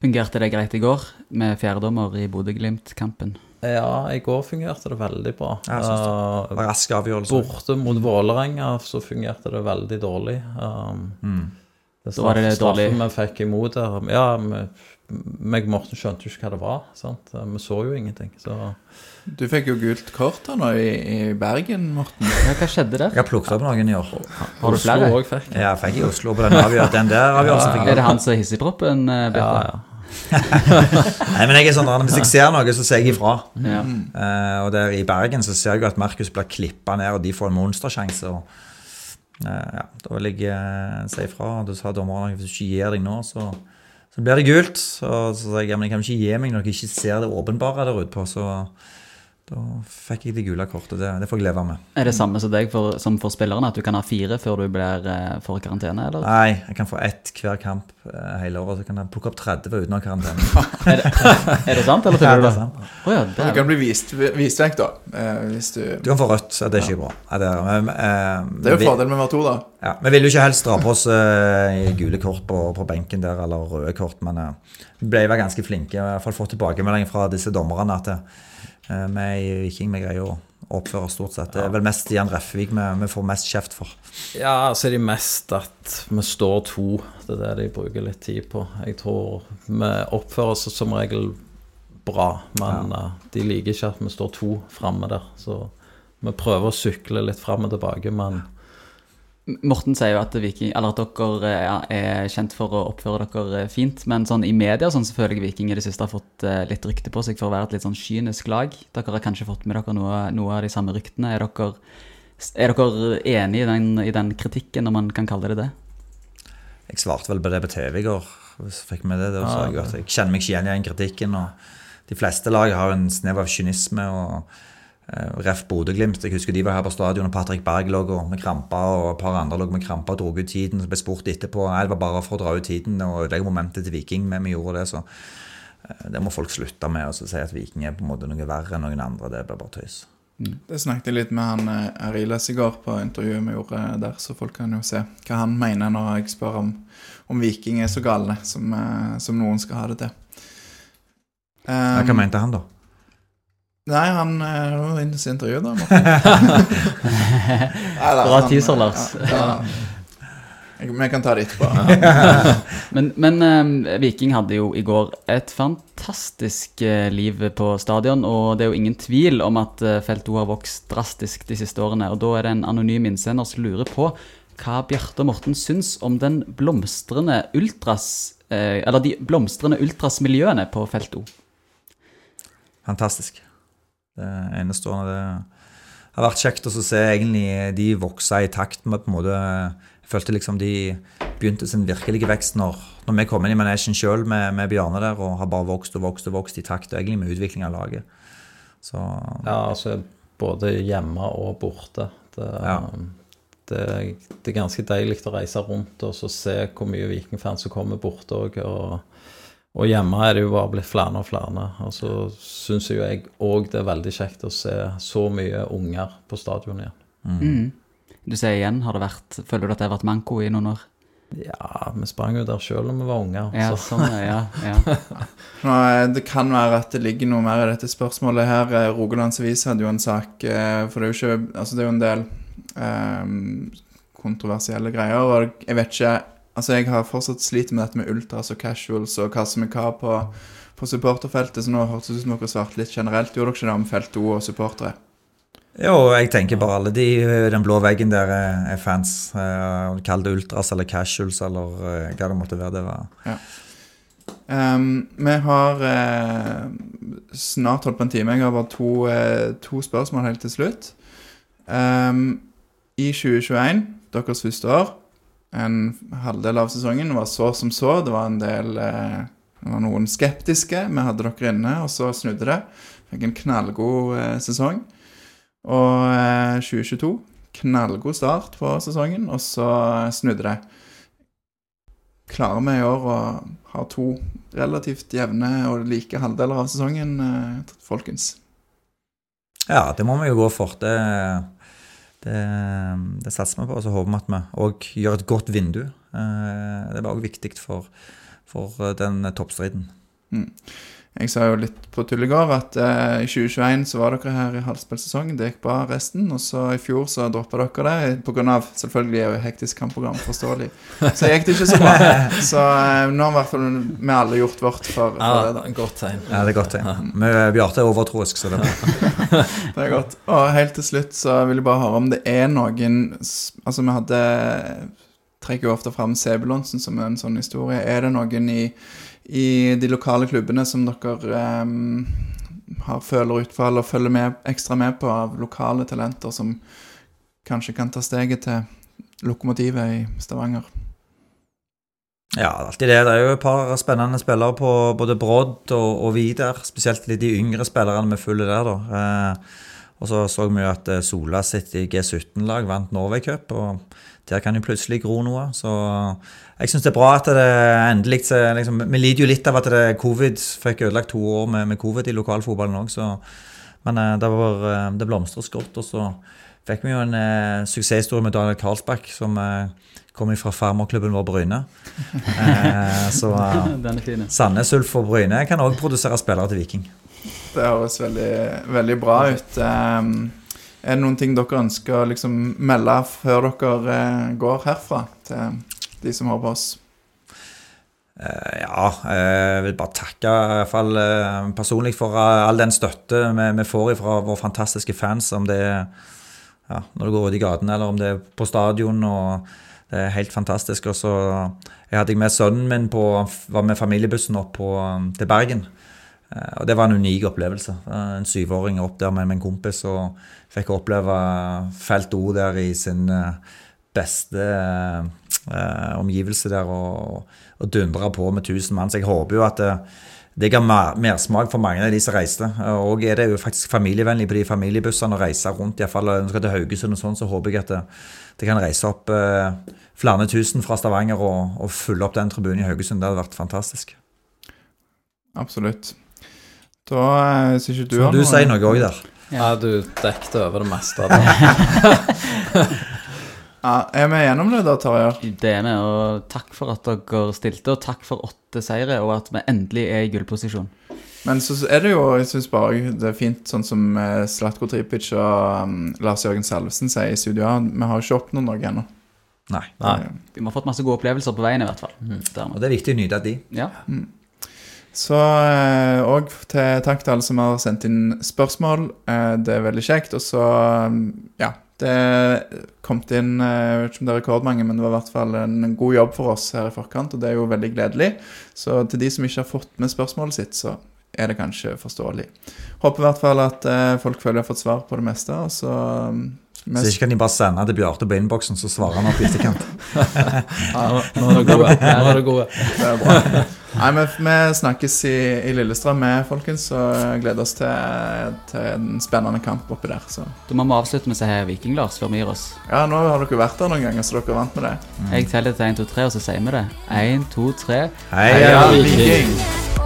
Fungerte det greit i går med fjerdedommer i Bodø-Glimt-kampen? Ja, i går fungerte det veldig bra. Jeg synes det. var Rask avgjørelse. Borte mot Vålerenga så fungerte det veldig dårlig. Um, Mm. det Da var det dårlig. straffen vi fikk imot der Ja, meg og Morten skjønte jo ikke hva det var. sant? Vi så jo ingenting. Så Du fikk jo gult kort da nå i, i Bergen, Morten. Ja, hva skjedde der? Jeg har plukket opp noen i år. Har du Oslo flere? også fikk. Ja, jeg fikk i Oslo på den avgjørelsen. Den der avgjørelsen fikk Er det han som er hissigproppen, eh, Ja, ja. Nei, men jeg er sånn, Hvis jeg ser noe, så sier jeg ifra. Ja. Uh, og der i Bergen så ser jeg jo at Markus blir klippa ned, og de får en monstersjanse. og eh, ja, Da vil jeg uh, si ifra. Du Da sa dommeren at hvis du ikke gir deg nå, så, så blir det gult. Så, så sa jeg ja, men jeg kan ikke gi meg når jeg ikke ser det åpenbare der ute på. Så da fikk jeg det gule kortet. Det, det får jeg leve med. Er det samme som deg for, som for spillerne, at du kan ha fire før du blir eh, får karantene, eller? Nei, jeg kan få ett hver kamp eh, hele året. Så kan jeg plukke opp 30 uten å ha karantene. Er det, er det sant, eller tror du det er sant. Oh, ja, det er kan bli vist, vist vekk, da. eh, hvis du Du kan få rødt. så Det er ikke bra. Ja, det, er, men, eh, Det er jo vi- fordelen med å være to, da. Ja, Vi vil jo ikke helst dra på oss eh, gule kort på, på benken der, eller røde kort, men eh, vi ble vel ganske flinke. Jeg har i hvert fall fått tilbakemelding fra disse dommerne at eh, vi i Viking vi greier å oppføre stort sett. Det er vel mest Jan Reffevik vi, vi får mest kjeft for. ja, så er det mest at vi står to. Det er det de bruker litt tid på. Jeg tror vi oppfører oss som regel bra, men eh, de liker ikke at vi står to framme der. Så vi prøver å sykle litt fram og tilbake, men Morten sier jo at, Viking, eller at dere ja, er kjent for å oppføre dere eh, fint, men sånn i media sånn, så føler jeg Viking i det siste har fått eh, litt rykte på seg for å være et litt sånn kynisk lag. Dere har kanskje fått med dere noe, noe av de samme ryktene. Er dere, er dere enig i den, i den kritikken, om man kan kalle det det? Jeg svarte vel på det på TV i går. Hvis jeg fikk med det, da sa jeg at jeg kjenner meg ikke igjen i den kritikken. og De fleste lag har en snev av kynisme. og Ref Bodø-Glimt. Jeg husker de var her på stadion, og Patrick Berg lå med kramper, og et par andre lå med kramper og dro ut tiden. Så ble spurt etterpå. Nei, det var bare for å dra ut tiden og ødelegge momentet til Viking. Men vi gjorde det, så eh, det må folk slutte med å si at Viking er på en måte noe verre enn noen andre. Det blir bare tøys. Det snakket jeg litt med han eh, Ariles i går på intervjuet vi gjorde der, så folk kan jo se hva han mener når jeg spør om, om Viking er så gale som, eh, som noen skal ha det til. Um, Hva mente han, da? Nei, han eh, var inne i sitt da. Bra teaser, eh, Lars. Vi kan ta det etterpå. Men, men eh, Viking hadde jo i går et fantastisk eh, liv på stadion, og det er jo ingen tvil om at eh, Felt O har vokst drastisk de siste årene. Og da er det en anonym innsender som lurer på hva Bjarte og Morten syns om den blomstrende ultras eh, Eller de blomstrende ultrasmiljøene på Felt O. Fantastisk. Det enestående. Det har vært kjekt å se egentlig de vokse i takt med på en måte Jeg følte liksom de begynte sin virkelige vekst når, når vi kom inn i manesjen sjøl med, med Bjarne der og har bare vokst og vokst og vokst i takt egentlig med utvikling av laget. Så ja, altså både hjemme og borte. Det, Ja. det, det er ganske deilig å reise rundt og så se hvor mye Vikingfans som kommer borte òg. Og, og hjemme er det jo bare blitt flere og flere. Og så syns jo jeg òg det er veldig kjekt å se så mye unger på stadion igjen. Mm. Du sier igjen, har det vært, føler du at det har vært manko i noen år? Ja, vi sprang jo der sjøl da vi var unger. Ja, så. sånn, ja, ja. Nå, eh, det kan være at det ligger noe mer i dette spørsmålet her. Eh, Rogalands Avis hadde jo en sak eh, For det er jo ikke Altså, det er jo en del um, kontroversielle greier, og jeg vet ikke Altså, jeg har fortsatt slitt med dette med ultras og casuals og hva som er hva på, på supporterfeltet, så nå hørtes det ut som dere svarte litt generelt. Gjorde dere ikke det om felt O og supportere? Jo, jeg tenker bare alle de den blå veggen der er, fans. Eh, Kall det ultras eller casuals eller eh, hva det måtte være. det var. Ehm, vi har eh, snart holdt på en time. Jeg har bare to, eh, to spørsmål helt til slutt. Um, I 2021, deres første år, en halvdel av sesongen var så som så. Det var en del eh, Det var noen skeptiske. Vi hadde dere inne, og så snudde det. Fikk en knallgod eh, sesong. Og eh, 2022 knallgod start på sesongen, og så eh, snudde det. Klarer vi i år å ha to relativt jevne og like halvdeler av sesongen, eh, folkens? Ja, det må vi jo gå for. Det, det, det satser vi på. Og så håper vi at vi òg gjør et godt vindu. Eh, Det er òg viktig for, for den toppstriden. Jeg sa jo litt på tull i går at eh, i 2021 så var dere her i halvspillsesong. Det gikk bra resten. Og så i fjor så droppa dere det pga. selvfølgelig er jo hektisk kampprogram, forståelig. Så gikk det ikke så bra. Så eh, nå har i hvert fall vi alle gjort vårt for, for Ja, det. da. godt tegn. Ja, det er godt, tegn. Ja. Bjarte er overtroisk, så det er bra. Det er godt. Og helt til slutt så vil jeg bare høre om det er noen Altså, vi hadde Trekker jo ofte fram Sebulonsen som en sånn historie. Er det noen i, i de lokale klubbene som dere um, har føler utfall og følger med, ekstra med på av lokale talenter som kanskje kan ta steget til lokomotivet i Stavanger? Ja, alltid det. Det er jo et par spennende spillere på både Brodd og, og Vidar. Spesielt de yngre spillerne vi følger der, da. Eh, og så så vi jo at eh, Sola sitt i G17-lag vant Norway Cup, og der kan jo plutselig gro noe. Så jeg syns det er bra at det endelig så liksom, Vi lider jo litt av at det covid fikk ødelagt to år med, med covid i lokalfotballen òg, så Men eh, det, var, eh, det blomstret godt. Og så fikk vi jo en eh, suksesshistorie med Daniel Karlsbakk, som eh, kom fra farmerklubben vår Bryne. Eh, så eh, Den er fin. Sandnes Ulf og Bryne kan òg produsere spillere til Viking. Det høres veldig, veldig bra ut. Em, er det noen ting dere ønsker å liksom melde før dere eh, går herfra, til de som hører på oss? Eh, ja, eh, jeg vil bare takke i fall personlig for all den støtte vi, får fra våre fantastiske fans, om det er ja, når du går ut i gatene eller om det er på stadion. og Det er helt fantastisk. Og så jeg hadde med sønnen min på, var med familiebussen opp på, til Bergen. Og det var en unik opplevelse. En syvåring opp der med, med en kompis og fikk oppleve Felt O der i sin eh, beste eh, omgivelse der og, og dundra på med 1000 mann. Så jeg håper jo at det, det ga mer, mersmak for mange av de som reiste. Og er det jo faktisk familievennlig på de familiebussene å reise rundt, iallfall når du skal til Haugesund og sånn, så håper jeg at det, det kan reise opp eh, flere tusen fra Stavanger og, og fylle opp den tribunen i Haugesund. Det hadde vært fantastisk. Absolutt. Da, syns ikke du Så må du si noe òg der. Ja, du dekket over det meste av det. Ja, er vi gjennom det da, Tarjei? Det er vi, og takk for at dere stilte, og takk for åtte seire, og at vi endelig er i gullposisjon. Men så er det jo, jeg synes bare det er fint, sånn som eh, Slatko Tripic og um, Lars Jørgen Salvesen sier i studio. ja, Vi har ikke oppnådd noe ennå. Nei. Nei. Vi har fått masse gode opplevelser på veien, i hvert fall. Mm. Og det er viktig å nyte av de. Ja. Så òg til takk til alle som har sendt inn spørsmål. Eh, det er veldig kjekt. Og så, um, ja Det kom inn eh, Jeg vet ikke om det er rekordmange, men det var i hvert fall en god jobb for oss her i forkant, og det er jo veldig gledelig. Så til de som ikke har fått med spørsmålet sitt, så er det kanskje forståelig. Håper i hvert fall at eh, folk føler de har fått svar på det meste. Og så Mest. Så ikke kan de bare sende til Bjarte på innboksen, så svarer han opp i etterkant. Nå, nå er det gode. Nå er det gode. Det er bra. Nei, men Vi snakkes i, i Lillestrøm med, folkens, og gleder oss til, til en spennende kamp oppi der. Så. Da må vi avslutte med å si Viking, Lars, før vi gir oss. Ja, nå har dere vært der noen ganger, så dere er vant med det. Jeg teller til 1, 2, 3, og så sier vi det. 1, 2, 3. Heia Viking!